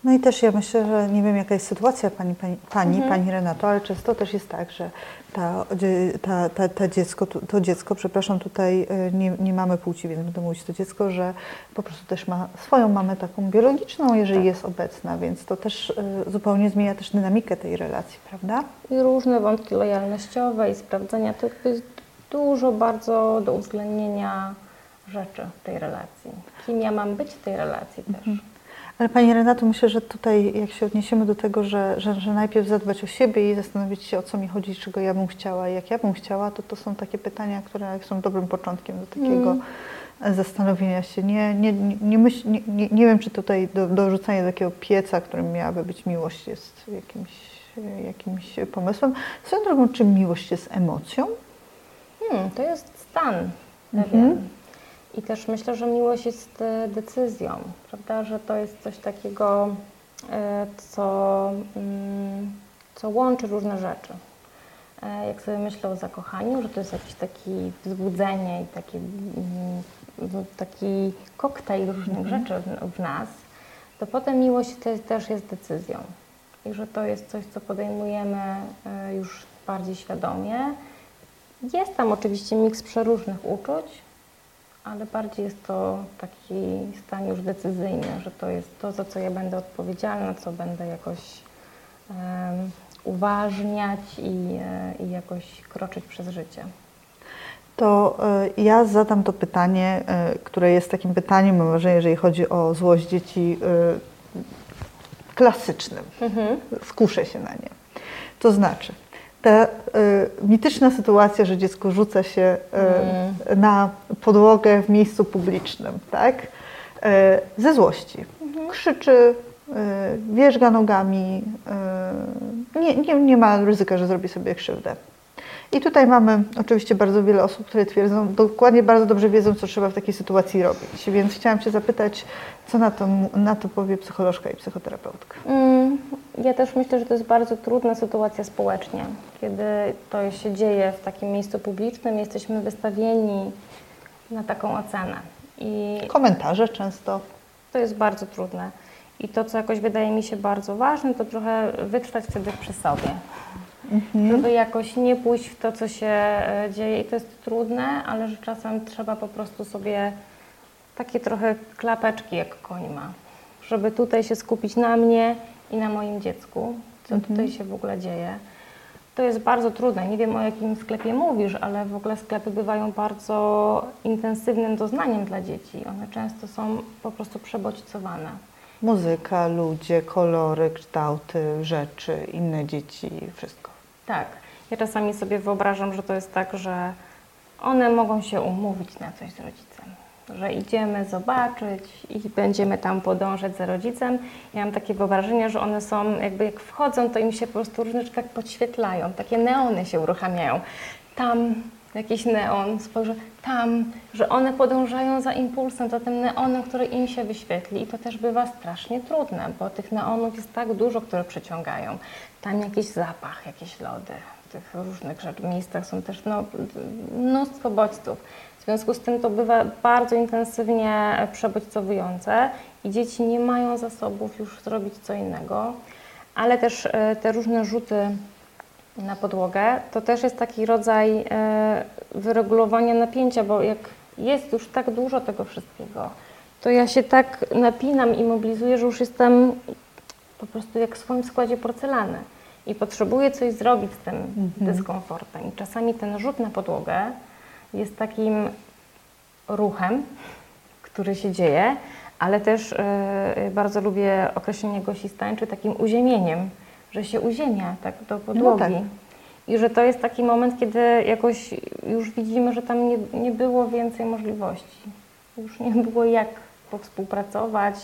No i też ja myślę, że nie wiem jaka jest sytuacja pani, pani, pani, Mhm. pani Renato, ale często też jest tak, że ta, ta, ta, ta dziecko, tu- to dziecko, przepraszam, tutaj y, nie, nie mamy płci, więc będę mówić to dziecko, że po prostu też ma swoją mamę taką biologiczną, jeżeli Tak. jest obecna, więc to też y, zupełnie zmienia też dynamikę tej relacji, prawda? I różne wątki lojalnościowe i sprawdzania. To jest dużo bardzo do uwzględnienia rzeczy w tej relacji. Kim ja mam być w tej relacji też. Ale Pani Renato, myślę, że tutaj jak się odniesiemy do tego, że, że, że najpierw zadbać o siebie i zastanowić się, o co mi chodzi, czego ja bym chciała i jak ja bym chciała, to to są takie pytania, które są dobrym początkiem do takiego zastanowienia się. Nie, nie, nie, nie, myśl, nie, nie, nie wiem, czy tutaj do, dorzucanie takiego pieca, którym miałaby być miłość, jest jakimś, jakimś pomysłem. Swoją drogą, czy miłość jest emocją? Hmm, to jest stan pewien. I też myślę, że miłość jest e, decyzją, prawda? Że to jest coś takiego, e, co, mm, co łączy różne rzeczy. E, Jak sobie myślę o zakochaniu, że to jest jakiś taki wzbudzenie i taki, mm, taki koktajl różnych rzeczy w, nas, to potem miłość te, też jest decyzją. I że to jest coś, co podejmujemy już bardziej świadomie. Jest tam oczywiście miks przeróżnych uczuć, ale bardziej jest to taki stan już decyzyjny, że to jest to, za co ja będę odpowiedzialna, co będę jakoś em, uważniać i, e, i jakoś kroczyć przez życie. To y, ja zadam to pytanie, y, które jest takim pytaniem, mam wrażenie, jeżeli chodzi o złość dzieci, klasycznym. Skuszę się na nie. To znaczy, ta y, mityczna sytuacja, że dziecko rzuca się y, na podłogę w miejscu publicznym, tak? Y, ze złości. Krzyczy, y, wierzga nogami, nie, nie, nie ma ryzyka, że zrobi sobie krzywdę. I tutaj mamy oczywiście bardzo wiele osób, które twierdzą, dokładnie bardzo dobrze wiedzą, co trzeba w takiej sytuacji robić. Więc chciałam Cię zapytać, co na to, na to powie psycholożka i psychoterapeutka. Mm, Ja też myślę, że to jest bardzo trudna sytuacja społecznie, kiedy to się dzieje w takim miejscu publicznym, jesteśmy wystawieni na taką ocenę. I Komentarze często. To jest bardzo trudne. I to, co jakoś wydaje mi się bardzo ważne, to trochę wytrwać wtedy przy sobie. Żeby jakoś nie pójść w to, co się e, dzieje. I to jest trudne, ale że czasem trzeba po prostu sobie takie trochę klapeczki, jak koń ma. Żeby tutaj się skupić na mnie i na moim dziecku, co tutaj się w ogóle dzieje. To jest bardzo trudne. Nie wiem, o jakim sklepie mówisz, ale w ogóle sklepy bywają bardzo intensywnym doznaniem dla dzieci. One często są po prostu przebodźcowane. Muzyka, ludzie, kolory, kształty, rzeczy, inne dzieci, wszystko. Tak. Ja czasami sobie wyobrażam, że to jest tak, że one mogą się umówić na coś z rodzicem. Że idziemy zobaczyć i będziemy tam podążać za rodzicem. Ja mam takie wyobrażenie, że one są, jakby jak wchodzą, to im się po prostu tak podświetlają. Takie neony się uruchamiają. Tam jakiś neon, spojrzę, tam, że one podążają za impulsem, za tym neonem, który im się wyświetli. I to też bywa strasznie trudne, bo tych neonów jest tak dużo, które przyciągają. Tam jakiś zapach, jakieś lody. W tych różnych rzecz, miejscach są też no, mnóstwo bodźców. W związku z tym to bywa bardzo intensywnie przebodźcowujące i dzieci nie mają zasobów już zrobić co innego, ale też e, te różne rzuty na podłogę, to też jest taki rodzaj e, wyregulowania napięcia, bo jak jest już tak dużo tego wszystkiego, to ja się tak napinam i mobilizuję, że już jestem po prostu jak w swoim składzie porcelany i potrzebuję coś zrobić z tym dyskomfortem. I czasami ten rzut na podłogę jest takim ruchem, który się dzieje, ale też e, bardzo lubię określenie Gosi Stańczy takim uziemieniem, że się uziemia tak do podłogi. tak. I że to jest taki moment, kiedy jakoś już widzimy, że tam nie, nie było więcej możliwości. Już nie było jak współpracować,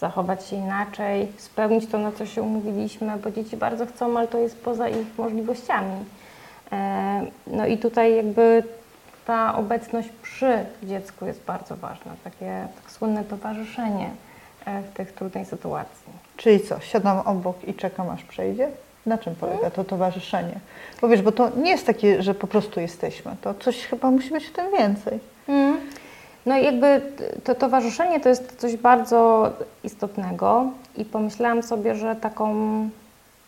zachować się inaczej, spełnić to, na co się umówiliśmy, bo dzieci bardzo chcą, ale to jest poza ich możliwościami. E, No i tutaj jakby ta obecność przy dziecku jest bardzo ważna, takie tak słynne towarzyszenie e, w tych trudnej sytuacji. Czyli co, siadam obok i czekam aż przejdzie? Na czym polega to towarzyszenie? Bo wiesz, bo to nie jest takie, że po prostu jesteśmy. To coś chyba musi być w tym więcej. No i jakby to towarzyszenie to jest coś bardzo istotnego i pomyślałam sobie, że taką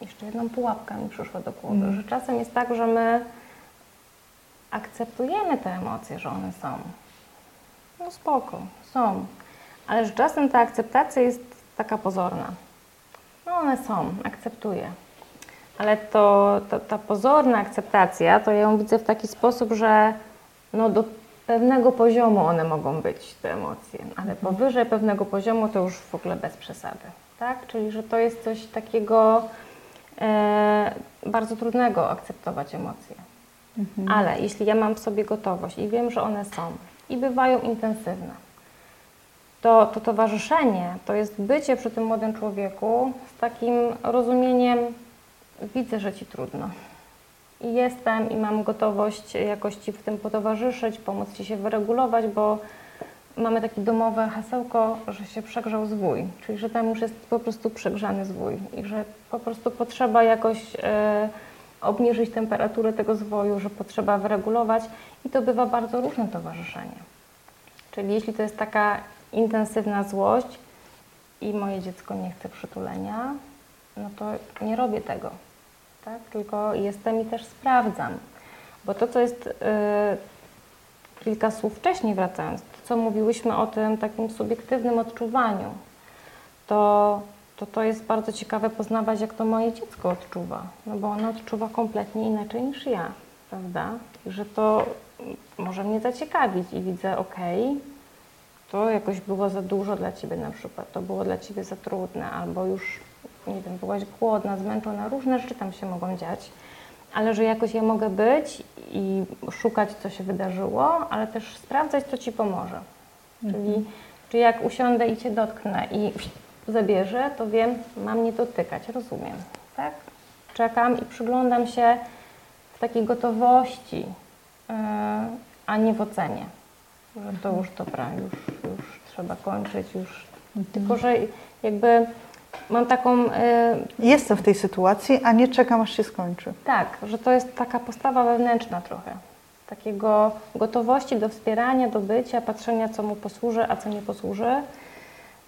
jeszcze jedną pułapkę mi przyszła do głowy, że czasem jest tak, że my akceptujemy te emocje, że one są. No spoko, są. Ale że czasem ta akceptacja jest taka pozorna. No one są, akceptuję. Ale to, to, ta pozorna akceptacja, to ja ją widzę w taki sposób, że no do pewnego poziomu one mogą być, te emocje, ale powyżej pewnego poziomu to już w ogóle bez przesady. Tak? Czyli, że to jest coś takiego e, bardzo trudnego akceptować emocje. Ale jeśli ja mam w sobie gotowość i wiem, że one są i bywają intensywne, to, to towarzyszenie to jest bycie przy tym młodym człowieku z takim rozumieniem, widzę, że ci trudno. I jestem i mam gotowość jakoś ci w tym potowarzyszyć, pomóc ci się wyregulować, bo mamy takie domowe hasełko, że się przegrzał zwój, czyli że tam już jest po prostu przegrzany zwój i że po prostu potrzeba jakoś e, obniżyć temperaturę tego zwoju, że potrzeba wyregulować i to bywa bardzo różne towarzyszenie. Czyli jeśli to jest taka intensywna złość i moje dziecko nie chce przytulenia, no to nie robię tego, tak? tylko jestem i też sprawdzam. Bo to, co jest, yy, kilka słów wcześniej wracając, to co mówiłyśmy o tym takim subiektywnym odczuwaniu, to, to to jest bardzo ciekawe poznawać, jak to moje dziecko odczuwa, no bo ono odczuwa kompletnie inaczej niż ja, prawda? I że to może mnie zaciekawić i widzę, okej, to jakoś było za dużo dla Ciebie na przykład, to było dla Ciebie za trudne, albo już, nie wiem, byłaś głodna, zmęczona, różne rzeczy tam się mogą dziać, ale że jakoś ja mogę być i szukać, co się wydarzyło, ale też sprawdzać, co Ci pomoże. Czyli, czy jak usiądę i Cię dotknę i zabierze, to wiem, mam nie dotykać, rozumiem, tak? Czekam i przyglądam się w takiej gotowości, yy, a nie w ocenie, że to już dobra, już, już trzeba kończyć, już. Tylko, że jakby mam taką, yy, Jestem w tej sytuacji, a nie czekam, aż się skończy. tak, że to jest taka postawa wewnętrzna trochę. Takiego gotowości do wspierania, do bycia, patrzenia, co mu posłuży, a co nie posłuży.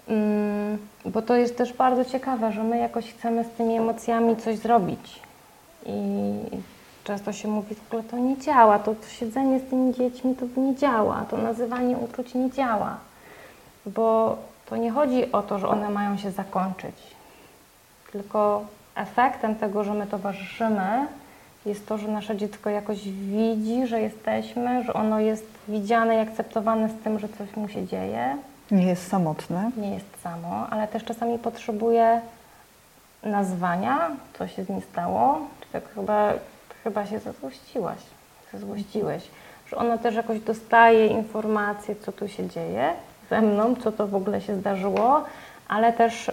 Mm, bo to jest też bardzo ciekawe, że my jakoś chcemy z tymi emocjami coś zrobić. I często się mówi, w ogóle to nie działa, to, to siedzenie z tymi dziećmi to nie działa, to nazywanie uczuć nie działa. Bo to nie chodzi o to, że one mają się zakończyć, tylko efektem tego, że my towarzyszymy, jest to, że nasze dziecko jakoś widzi, że jesteśmy, że ono jest widziane i akceptowane z tym, że coś mu się dzieje. Nie jest samotne. Nie jest samo, ale też czasami potrzebuje nazwania, co się z nim stało. Czy tak chyba, chyba się zazłościłaś, zazłościłeś. Że ono też jakoś dostaje informacje, co tu się dzieje ze mną, co to w ogóle się zdarzyło, ale też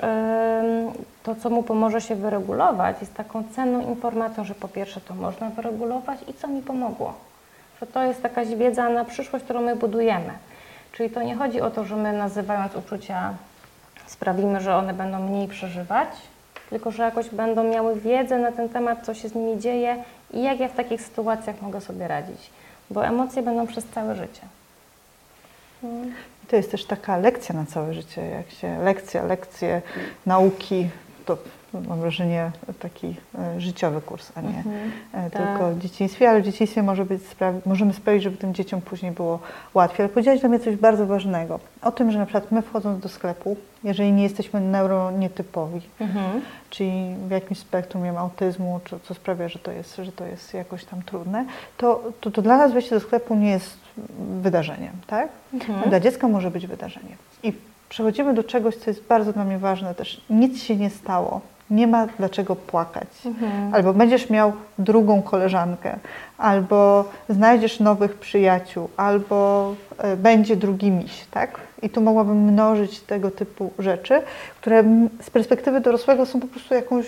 to, co mu pomoże się wyregulować, jest taką cenną informacją, że po pierwsze to można wyregulować i co mi pomogło. Że to jest jakaś wiedza na przyszłość, którą my budujemy. Czyli to nie chodzi o to, że my nazywając uczucia sprawimy, że one będą mniej przeżywać, tylko że jakoś będą miały wiedzę na ten temat, co się z nimi dzieje i jak ja w takich sytuacjach mogę sobie radzić. Bo emocje będą przez całe życie. To jest też taka lekcja na całe życie. Jak się lekcja, lekcje nauki, to mam wrażenie, taki e, życiowy kurs, a nie Mhm. e, Tak. tylko w dzieciństwie, ale w dzieciństwie może być możemy sprawić, żeby tym dzieciom później było łatwiej. Ale powiedziałaś dla mnie coś bardzo ważnego. O tym, że na przykład my wchodząc do sklepu, jeżeli nie jesteśmy neuronietypowi, Mhm. czyli w jakimś spektrum wiem, autyzmu, czy co sprawia, że to jest, że to jest jakoś tam trudne, to, to, to dla nas wejście do sklepu nie jest wydarzeniem, tak? Mhm. Dla dziecka może być wydarzeniem. I przechodzimy do czegoś, co jest bardzo dla mnie ważne też. Nic się nie stało. Nie ma dlaczego płakać. Mhm. Albo będziesz miał drugą koleżankę, albo znajdziesz nowych przyjaciół, albo e, będzie drugi miś, tak? I tu mogłabym mnożyć tego typu rzeczy, które z perspektywy dorosłego są po prostu jakąś,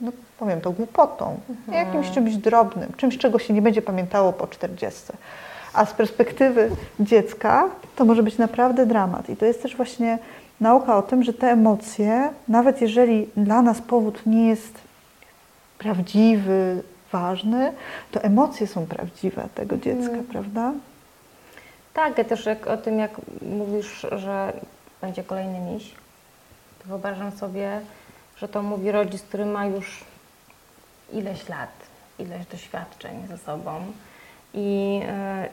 no powiem to, głupotą, jakimś czymś drobnym, czymś, czego się nie będzie pamiętało po 40. A z perspektywy dziecka to może być naprawdę dramat. I to jest też właśnie nauka o tym, że te emocje, nawet jeżeli dla nas powód nie jest prawdziwy, ważny, to emocje są prawdziwe tego dziecka, prawda? Tak, ja też jak o tym, jak mówisz, że będzie kolejny miś, to wyobrażam sobie, że to mówi rodzic, który ma już ileś lat, ileś doświadczeń ze sobą i e,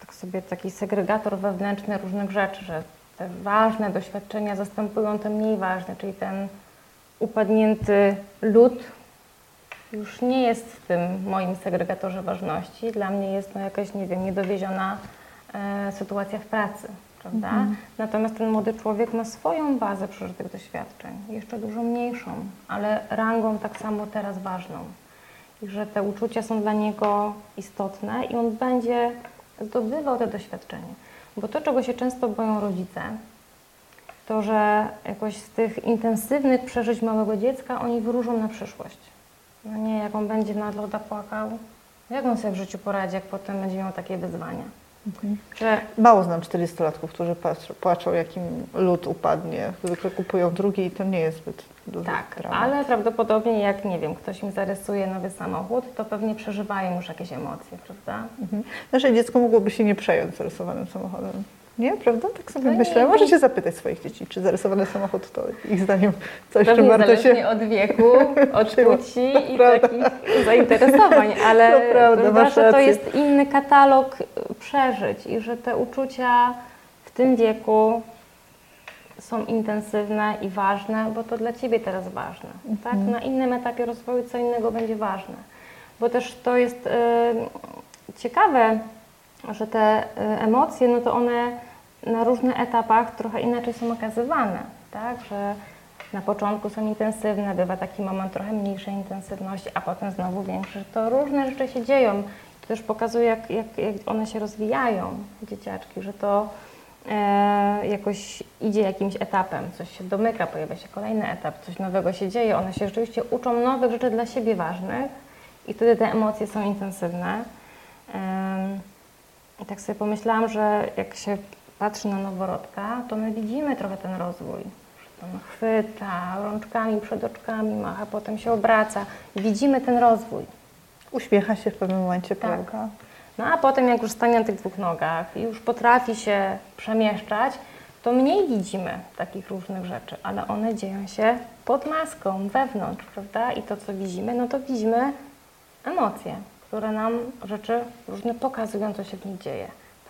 tak sobie taki segregator wewnętrzny różnych rzeczy, że te ważne doświadczenia zastępują te mniej ważne, czyli ten upadnięty lód już nie jest w tym moim segregatorze ważności. Dla mnie jest no jakaś, nie wiem, niedowieziona e, sytuacja w pracy, prawda? Natomiast ten młody człowiek ma swoją bazę przeżytych doświadczeń, jeszcze dużo mniejszą, ale rangą tak samo teraz ważną. Że te uczucia są dla niego istotne i on będzie zdobywał te doświadczenie. Bo to, czego się często boją rodzice, to, że jakoś z tych intensywnych przeżyć małego dziecka oni wyróżą na przyszłość. No nie, jak on będzie na loda płakał, jak on sobie w życiu poradzi, jak potem będzie miał takie wyzwania. Że Mało znam 40-latków, którzy płaczą, jak im lód upadnie. Zwykle kupują drugi i to nie jest zbyt duży tak, dramat. ale prawdopodobnie jak, nie wiem, ktoś im zarysuje nowy samochód, to pewnie przeżywają już jakieś emocje, prawda? Mhm. Nasze dziecko mogłoby się nie przejąć zarysowanym samochodem. Nie, prawda? Tak sobie No myślę. nie. Możecie zapytać swoich dzieci, czy zarysowany samochód to ich zdaniem coś, czym Pewnie warto zależnie się... od wieku, od płci i prawda. takich zainteresowań, ale To prawda, masz że to jest inny katalog y, przeżyć i że te uczucia w tym wieku są intensywne i ważne, bo to dla Ciebie teraz ważne. Tak? Mhm. Na innym etapie rozwoju co innego będzie ważne. Bo też to jest y, ciekawe, że te y, emocje, no to one na różnych etapach trochę inaczej są okazywane, tak? Że na początku są intensywne, bywa taki moment trochę mniejszej intensywności, a potem znowu większy. To różne rzeczy się dzieją. To też pokazuje, jak, jak, jak one się rozwijają, dzieciaczki, że to e, jakoś idzie jakimś etapem, coś się domyka, pojawia się kolejny etap, coś nowego się dzieje. One się rzeczywiście uczą nowych rzeczy dla siebie ważnych i wtedy te emocje są intensywne. Em, i tak sobie pomyślałam, że jak się patrzy na noworodka, to my widzimy trochę ten rozwój. Że on chwyta rączkami przed oczkami, macha, potem się obraca. Widzimy ten rozwój. Uśmiecha się w pewnym momencie, Tak. prawda? No a potem jak już stanie na tych dwóch nogach i już potrafi się przemieszczać, to mniej widzimy takich różnych rzeczy, ale one dzieją się pod maską, wewnątrz, prawda? I to, co widzimy, no to widzimy emocje, które nam rzeczy różne pokazują, co się w nich dzieje.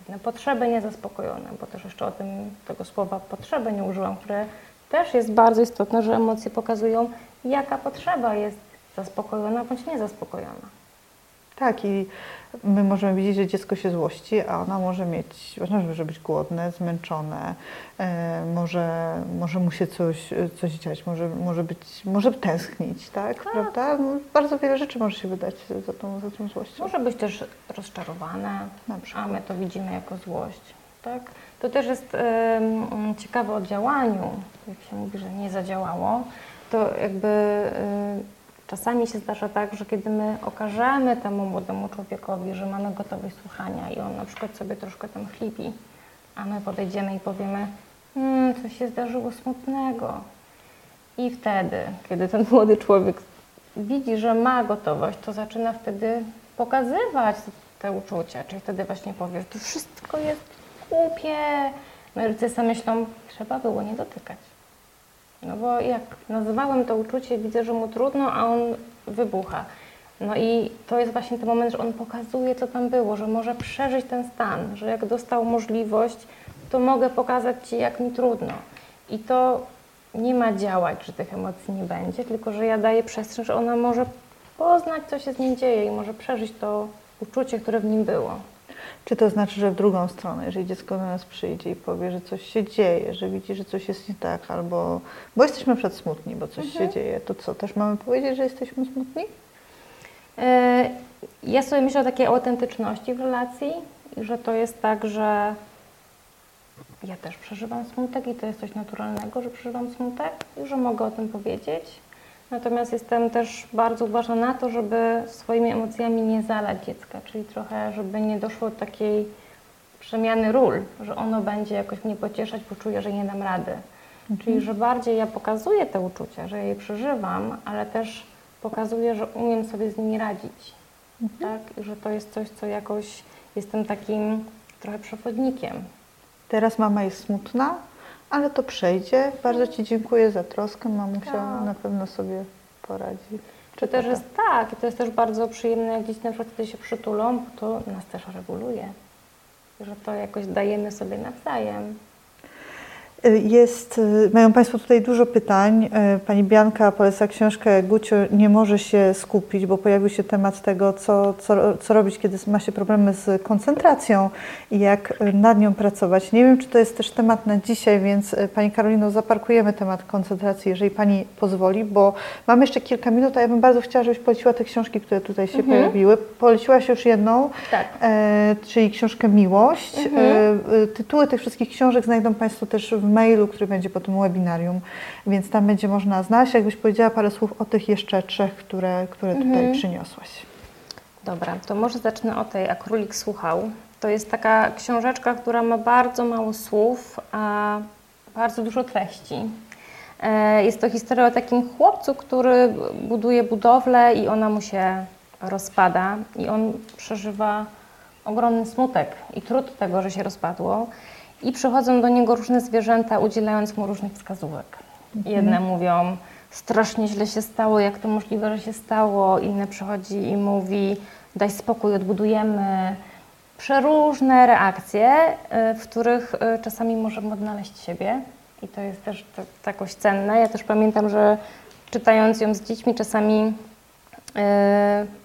Pewne potrzeby niezaspokojone, bo też jeszcze o tym tego słowa potrzeby nie użyłam, które też jest bardzo istotne, że emocje pokazują, jaka potrzeba jest zaspokojona bądź niezaspokojona. Tak, i my możemy widzieć, że dziecko się złości, a ona może mieć, ona może być głodne, zmęczone, e, może, może mu się coś, coś dziać, może, może, być, może tęsknić, tak? Prawda? No, bardzo wiele rzeczy może się wydać za tą, za tą złością. Może być też rozczarowane, a my to widzimy jako złość. Tak? To też jest ciekawe o działaniu, jak się mówi, że nie zadziałało, to jakby czasami się zdarza tak, że kiedy my okażemy temu młodemu człowiekowi, że mamy gotowość słuchania i on na przykład sobie troszkę tam chlipi, a my podejdziemy i powiemy, hmm, coś się zdarzyło smutnego, i wtedy, kiedy ten młody człowiek widzi, że ma gotowość, to zaczyna wtedy pokazywać te uczucia. Czyli wtedy właśnie powie, że to wszystko jest głupie. No rodzice sobie myślą, trzeba było nie dotykać. No bo jak nazywałem to uczucie, widzę, że mu trudno, a on wybucha. No i to jest właśnie ten moment, że on pokazuje, co tam było, że może przeżyć ten stan, że jak dostał możliwość, to mogę pokazać Ci, jak mi trudno. I to nie ma działać, że tych emocji nie będzie, tylko że ja daję przestrzeń, że ona może poznać, co się z nim dzieje i może przeżyć to uczucie, które w nim było. Czy to znaczy, że w drugą stronę, jeżeli dziecko do nas przyjdzie i powie, że coś się dzieje, że widzi, że coś jest nie tak, albo bo jesteśmy przed smutni, bo coś się dzieje, to co, też mamy powiedzieć, że jesteśmy smutni? E, Ja sobie myślę o takiej autentyczności w relacji i że to jest tak, że ja też przeżywam smutek i to jest coś naturalnego, że przeżywam smutek i że mogę o tym powiedzieć. Natomiast jestem też bardzo uważna na to, żeby swoimi emocjami nie zalać dziecka, czyli trochę, żeby nie doszło do takiej przemiany ról, że ono będzie jakoś mnie pocieszać, poczuje, że nie dam rady. Czyli, że bardziej ja pokazuję te uczucia, że je przeżywam, ale też pokazuję, że umiem sobie z nimi radzić. Tak? I że to jest coś, co jakoś jestem takim trochę przewodnikiem. Teraz mama jest smutna, ale to przejdzie. Bardzo Ci dziękuję za troskę. Mamusia Tak. na pewno sobie poradzi. Czy też jest tak, i to jest też bardzo przyjemne, jak dzieci na przykład wtedy się przytulą, bo to nas też reguluje. Że to jakoś dajemy sobie nawzajem. Jest, y, mają Państwo tutaj dużo pytań. Y, Pani Bianka poleca książkę Gucio nie może się skupić, bo pojawił się temat tego, co, co, co robić, kiedy ma się problemy z koncentracją i jak y, nad nią pracować. Nie wiem, czy to jest też temat na dzisiaj, więc Pani Karolino, zaparkujemy temat koncentracji, jeżeli Pani pozwoli, bo mam jeszcze kilka minut, a ja bym bardzo chciała, żebyś poleciła te książki, które tutaj się pojawiły. Poleciłaś już jedną, Tak. e, czyli książkę Miłość. Mhm. E, tytuły tych wszystkich książek znajdą Państwo też w mailu, który będzie po tym webinarium, więc tam będzie można znaleźć. Jakbyś powiedziała parę słów o tych jeszcze trzech, które, które tutaj Mhm. przyniosłaś. Dobra, to może zacznę o tej, a królik słuchał. To jest taka książeczka, która ma bardzo mało słów, a bardzo dużo treści. E, Jest to historia o takim chłopcu, który buduje budowlę i ona mu się rozpada i on przeżywa ogromny smutek i trud tego, że się rozpadło. I przychodzą do niego różne zwierzęta, udzielając mu różnych wskazówek. Jedne mówią, strasznie źle się stało, jak to możliwe, że się stało. Inne przychodzi i mówi, daj spokój, odbudujemy. Przeróżne reakcje, y, w których y, czasami możemy odnaleźć siebie. I to jest też jakoś cenne. Ja też pamiętam, że czytając ją z dziećmi, czasami y,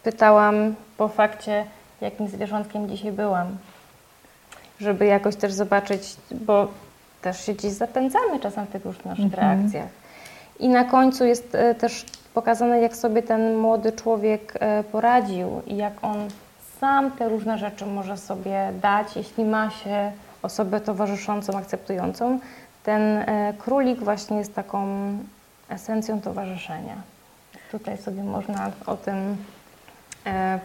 pytałam po fakcie, jakim zwierzątkiem dzisiaj byłam żeby jakoś też zobaczyć, bo też się gdzieś zapędzamy czasem w tych różnych naszych reakcjach. I na końcu jest e, też pokazane, jak sobie ten młody człowiek e, poradził i jak on sam te różne rzeczy może sobie dać, jeśli ma się osobę towarzyszącą, akceptującą. Ten e, królik właśnie jest taką esencją towarzyszenia. Tutaj sobie można o tym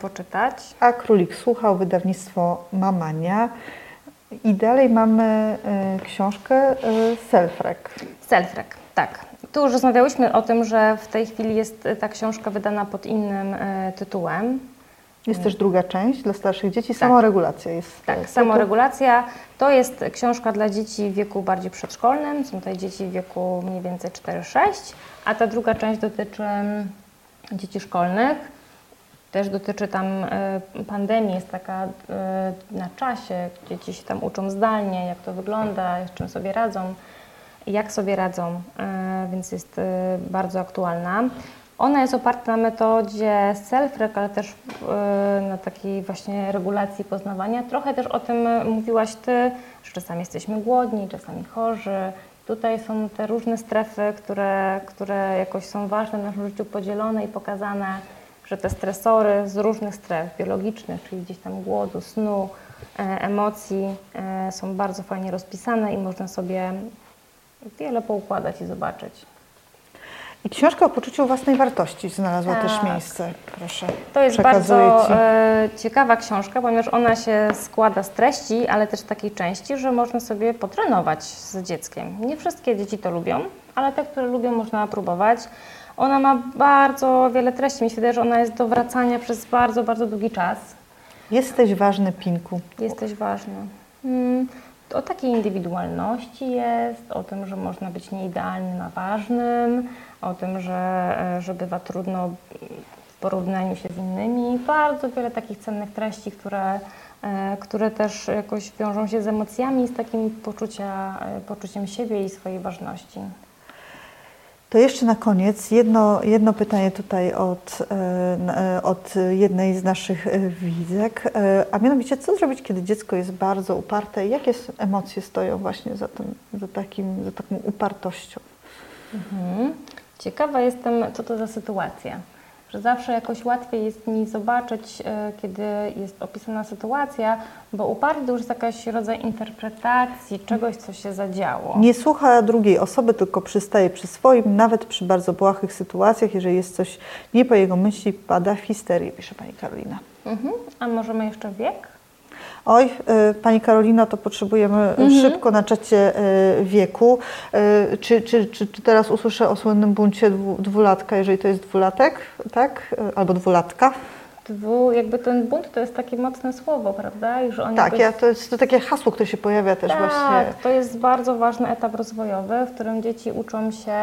poczytać. A Królik słuchał, wydawnictwo Mamania. I dalej mamy e, książkę e, Selfrek. Selfrek, tak. Tu już rozmawiałyśmy o tym, że w tej chwili jest e, ta książka wydana pod innym tytułem. Jest też druga część dla starszych dzieci. Samoregulacja jest. Tak, tytuł. samoregulacja. To jest książka dla dzieci w wieku bardziej przedszkolnym. Są tutaj dzieci w wieku mniej więcej 4-6, a ta druga część dotyczy mm, dzieci szkolnych. Też dotyczy tam e, pandemii, jest taka e, na czasie, dzieci się tam uczą zdalnie, jak to wygląda, z czym sobie radzą, jak sobie radzą, e, więc jest bardzo aktualna. Ona jest oparta na metodzie self-rec, ale też na takiej właśnie regulacji poznawania. Trochę też o tym mówiłaś Ty, że czasami jesteśmy głodni, czasami chorzy. Tutaj są te różne strefy, które, które jakoś są ważne w naszym życiu, podzielone i pokazane, że te stresory z różnych stref biologicznych, czyli gdzieś tam głodu, snu, e, emocji, e, są bardzo fajnie rozpisane i można sobie wiele poukładać i zobaczyć. I książka o poczuciu własnej wartości znalazła Tak. też miejsce. Proszę. To jest bardzo Ci. e, ciekawa książka, ponieważ ona się składa z treści, ale też takiej części, że można sobie potrenować z dzieckiem. Nie wszystkie dzieci to lubią, ale te, które lubią, można próbować. Ona ma bardzo wiele treści. Mi się wydaje, że ona jest do wracania przez bardzo, bardzo długi czas. Jesteś ważny, Pinku. Jesteś ważny. Mm, o takiej indywidualności jest, o tym, że można być nieidealnym, a ważnym, o tym, że, e, że bywa trudno w porównaniu się z innymi. Bardzo wiele takich cennych treści, które, e, które też jakoś wiążą się z emocjami z takim poczucia, e, poczuciem siebie i swojej ważności. To jeszcze na koniec jedno, jedno pytanie tutaj od, e, od jednej z naszych e, widzek, e, a mianowicie co zrobić, kiedy dziecko jest bardzo uparte jakie emocje stoją właśnie za, tym, za, takim, za taką upartością? Mhm. Ciekawa jestem, co to za sytuacja że zawsze jakoś łatwiej jest mi zobaczyć, e, kiedy jest opisana sytuacja, bo uparty to już jest jakaś rodzaj interpretacji czegoś, co się zadziało. Nie słucha drugiej osoby, tylko przystaje przy swoim, nawet przy bardzo błahych sytuacjach, jeżeli jest coś nie po jego myśli, pada w histerię, pisze pani Karolina. Mhm. A możemy jeszcze wiek? Oj, y, Pani Karolina, to potrzebujemy mhm. szybko na czacie y, wieku. Y, czy, czy, czy, czy, teraz usłyszę o słynnym buncie dwulatka, jeżeli to jest dwulatek, tak? Albo dwulatka? Dwu, jakby ten bunt to jest takie mocne słowo, prawda? I że on tak, ja, to jest to takie hasło, które się pojawia też tak, właśnie. Tak, to jest bardzo ważny etap rozwojowy, w którym dzieci uczą się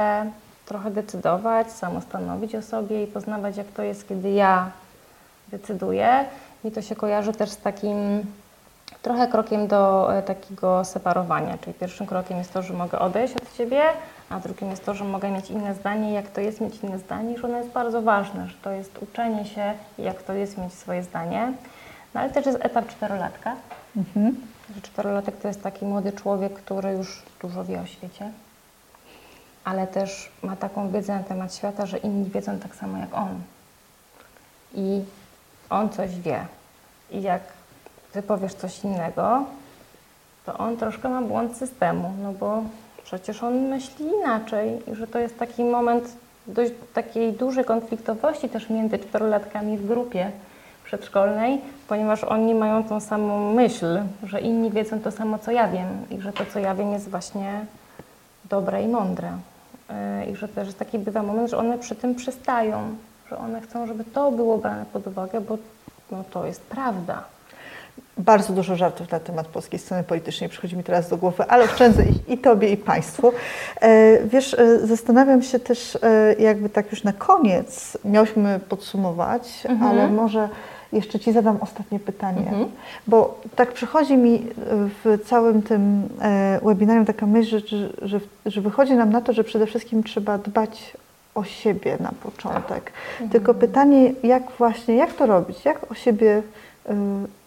trochę decydować, samostanowić o sobie i poznawać, jak to jest, kiedy ja decyduję. Mi to się kojarzy też z takim trochę krokiem do e, takiego separowania. Czyli pierwszym krokiem jest to, że mogę odejść od Ciebie, a drugim jest to, że mogę mieć inne zdanie. Jak to jest mieć inne zdanie, że ono jest bardzo ważne, że to jest uczenie się, jak to jest mieć swoje zdanie. No ale też jest etap czterolatka. Mhm. Czterolatek to jest taki młody człowiek, który już dużo wie o świecie, ale też ma taką wiedzę na temat świata, że inni wiedzą tak samo jak on. I on coś wie. I jak ty powiesz coś innego, to on troszkę ma błąd systemu, no bo przecież on myśli inaczej i że to jest taki moment dość takiej dużej konfliktowości też między czterolatkami w grupie przedszkolnej, ponieważ oni mają tą samą myśl, że inni wiedzą to samo, co ja wiem i że to, co ja wiem, jest właśnie dobre i mądre. Yy, I że też taki bywa moment, że one przy tym przystają, że one chcą, żeby to było brane pod uwagę, bo no, to jest prawda. Bardzo dużo żartów na temat polskiej sceny politycznej przychodzi mi teraz do głowy, ale oszczędzę ich i Tobie, i Państwu. E, wiesz, e, zastanawiam się też, e, jakby tak już na koniec miałyśmy podsumować, mhm. ale może jeszcze Ci zadam ostatnie pytanie, mhm. bo tak przychodzi mi w całym tym webinarium taka myśl, że, że, że wychodzi nam na to, że przede wszystkim trzeba dbać o siebie na początek. Mhm. Tylko pytanie, jak właśnie, jak to robić, jak o siebie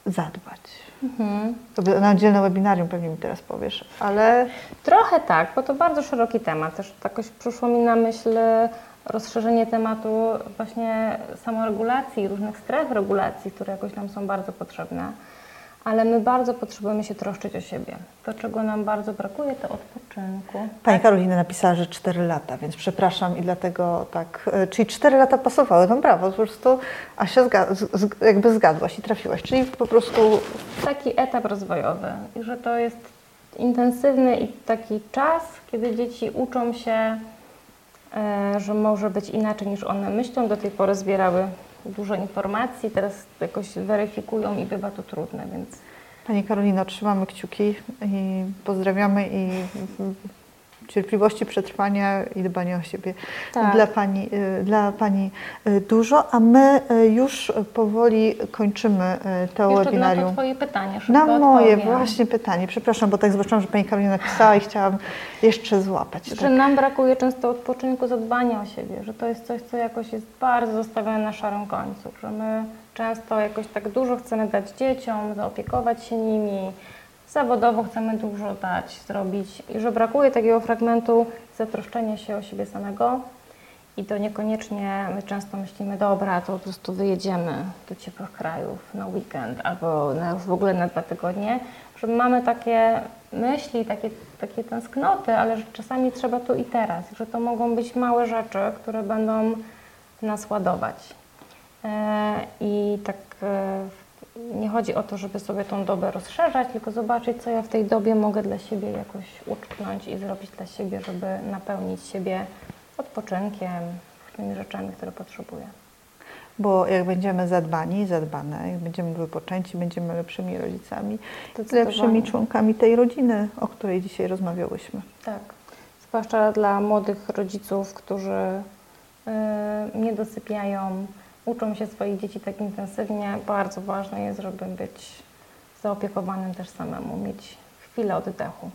zadbać? Mhm. To na oddzielne webinarium pewnie mi teraz powiesz, ale... Trochę tak, bo to bardzo szeroki temat. Też jakoś przyszło mi na myśl rozszerzenie tematu właśnie samoregulacji, różnych stref regulacji, które jakoś nam są bardzo potrzebne ale my bardzo potrzebujemy się troszczyć o siebie. To, czego nam bardzo brakuje, to odpoczynku. Pani Karolina napisała, że 4 lata, więc przepraszam i dlatego tak. E, czyli 4 lata pasowały, no brawo, po prostu Asia zga, jakby zgadłaś i trafiłaś, czyli po prostu... Taki etap rozwojowy i że to jest intensywny i taki czas, kiedy dzieci uczą się, e, że może być inaczej niż one myślą. Do tej pory zbierały dużo informacji, teraz jakoś weryfikują i bywa to trudne, więc... Pani Karolino, trzymamy kciuki i pozdrawiamy i cierpliwości, przetrwania i dbania o siebie tak. dla, pani, y, dla Pani y, dużo, a my y, już powoli kończymy to Jeszcze webinarium. Na Twoje pytanie, Na moje odpowiem. właśnie pytanie. Przepraszam, bo tak zobaczyłam, że Pani Karolina napisała i chciałam jeszcze złapać. Że tak. nam brakuje często odpoczynku, zadbania o siebie, że to jest coś, co jakoś jest bardzo zostawione na szarym końcu, że my często jakoś tak dużo chcemy dać dzieciom, zaopiekować się nimi, zawodowo chcemy dużo dać, zrobić. I że brakuje takiego fragmentu zatroszczenia się o siebie samego. I to niekoniecznie my często myślimy, dobra, to po prostu wyjedziemy do ciepłych krajów na weekend albo na, w ogóle na dwa tygodnie, że mamy takie myśli, takie, takie tęsknoty, ale że czasami trzeba tu i teraz, że to mogą być małe rzeczy, które będą nas ładować. E, I tak e, nie chodzi o to, żeby sobie tą dobę rozszerzać, tylko zobaczyć, co ja w tej dobie mogę dla siebie jakoś utknąć i zrobić dla siebie, żeby napełnić siebie odpoczynkiem, tymi rzeczami, które potrzebuję. bo jak będziemy zadbani, zadbane, jak będziemy wypoczęci, będziemy lepszymi rodzicami, lepszymi członkami tej rodziny, o której dzisiaj rozmawiałyśmy. Tak. Zwłaszcza dla młodych rodziców, którzy y, nie dosypiają, uczą się swoich dzieci tak intensywnie. Bardzo ważne jest, żeby być zaopiekowanym też samemu, mieć chwilę oddechu.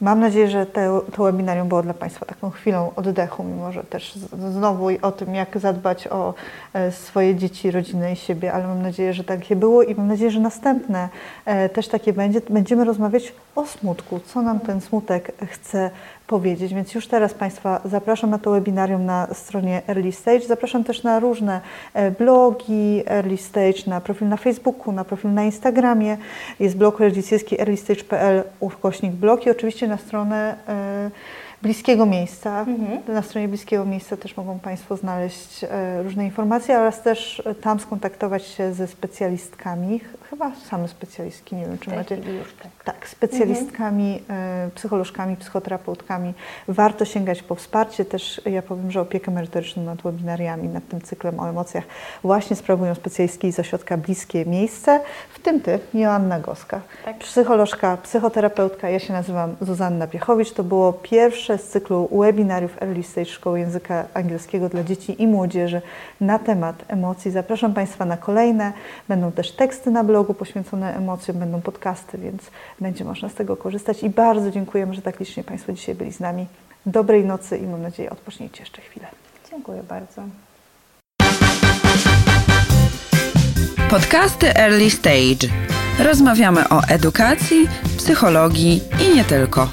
Mam nadzieję, że te, to webinarium było dla Państwa taką chwilą oddechu, mimo że też znowu o tym, jak zadbać o e, swoje dzieci, rodzinę i siebie, ale mam nadzieję, że takie było i mam nadzieję, że następne e, też takie będzie. Będziemy rozmawiać o smutku, co nam ten smutek chce powiedzieć, więc już teraz Państwa zapraszam na to webinarium na stronie Early Stage. Zapraszam też na różne e, blogi Early Stage, na profil na Facebooku, na profil na Instagramie. Jest blog rodzicielski earlystage.pl ukośnik blog i oczywiście na stronę e, bliskiego miejsca. Mhm. Na stronie bliskiego miejsca też mogą Państwo znaleźć e, różne informacje oraz też e, tam skontaktować się ze specjalistkami. Ch- Chyba same specjalistki, nie wiem czy macie. już tak. Tak, specjalistkami, e, psycholożkami, psychoterapeutkami. Warto sięgać po wsparcie. Też ja powiem, że opiekę merytoryczną nad webinariami, nad tym cyklem o emocjach właśnie sprawują specjalistki z ośrodka Bliskie Miejsce, w tym Ty, Joanna Goska. Tak. Psycholożka, psychoterapeutka, ja się nazywam Zuzanna Piechowicz. To było pierwsze z cyklu webinariów Early Stage Szkoły Języka Angielskiego dla Dzieci i Młodzieży na temat emocji. Zapraszam Państwa na kolejne. Będą też teksty na blogu poświęcone emocjom, będą podcasty, więc będzie można z tego korzystać. I bardzo dziękujemy, że tak licznie Państwo dzisiaj byli z nami. Dobrej nocy i mam nadzieję odpocznijcie jeszcze chwilę. Dziękuję bardzo. Podcasty Early Stage. Rozmawiamy o edukacji, psychologii i nie tylko.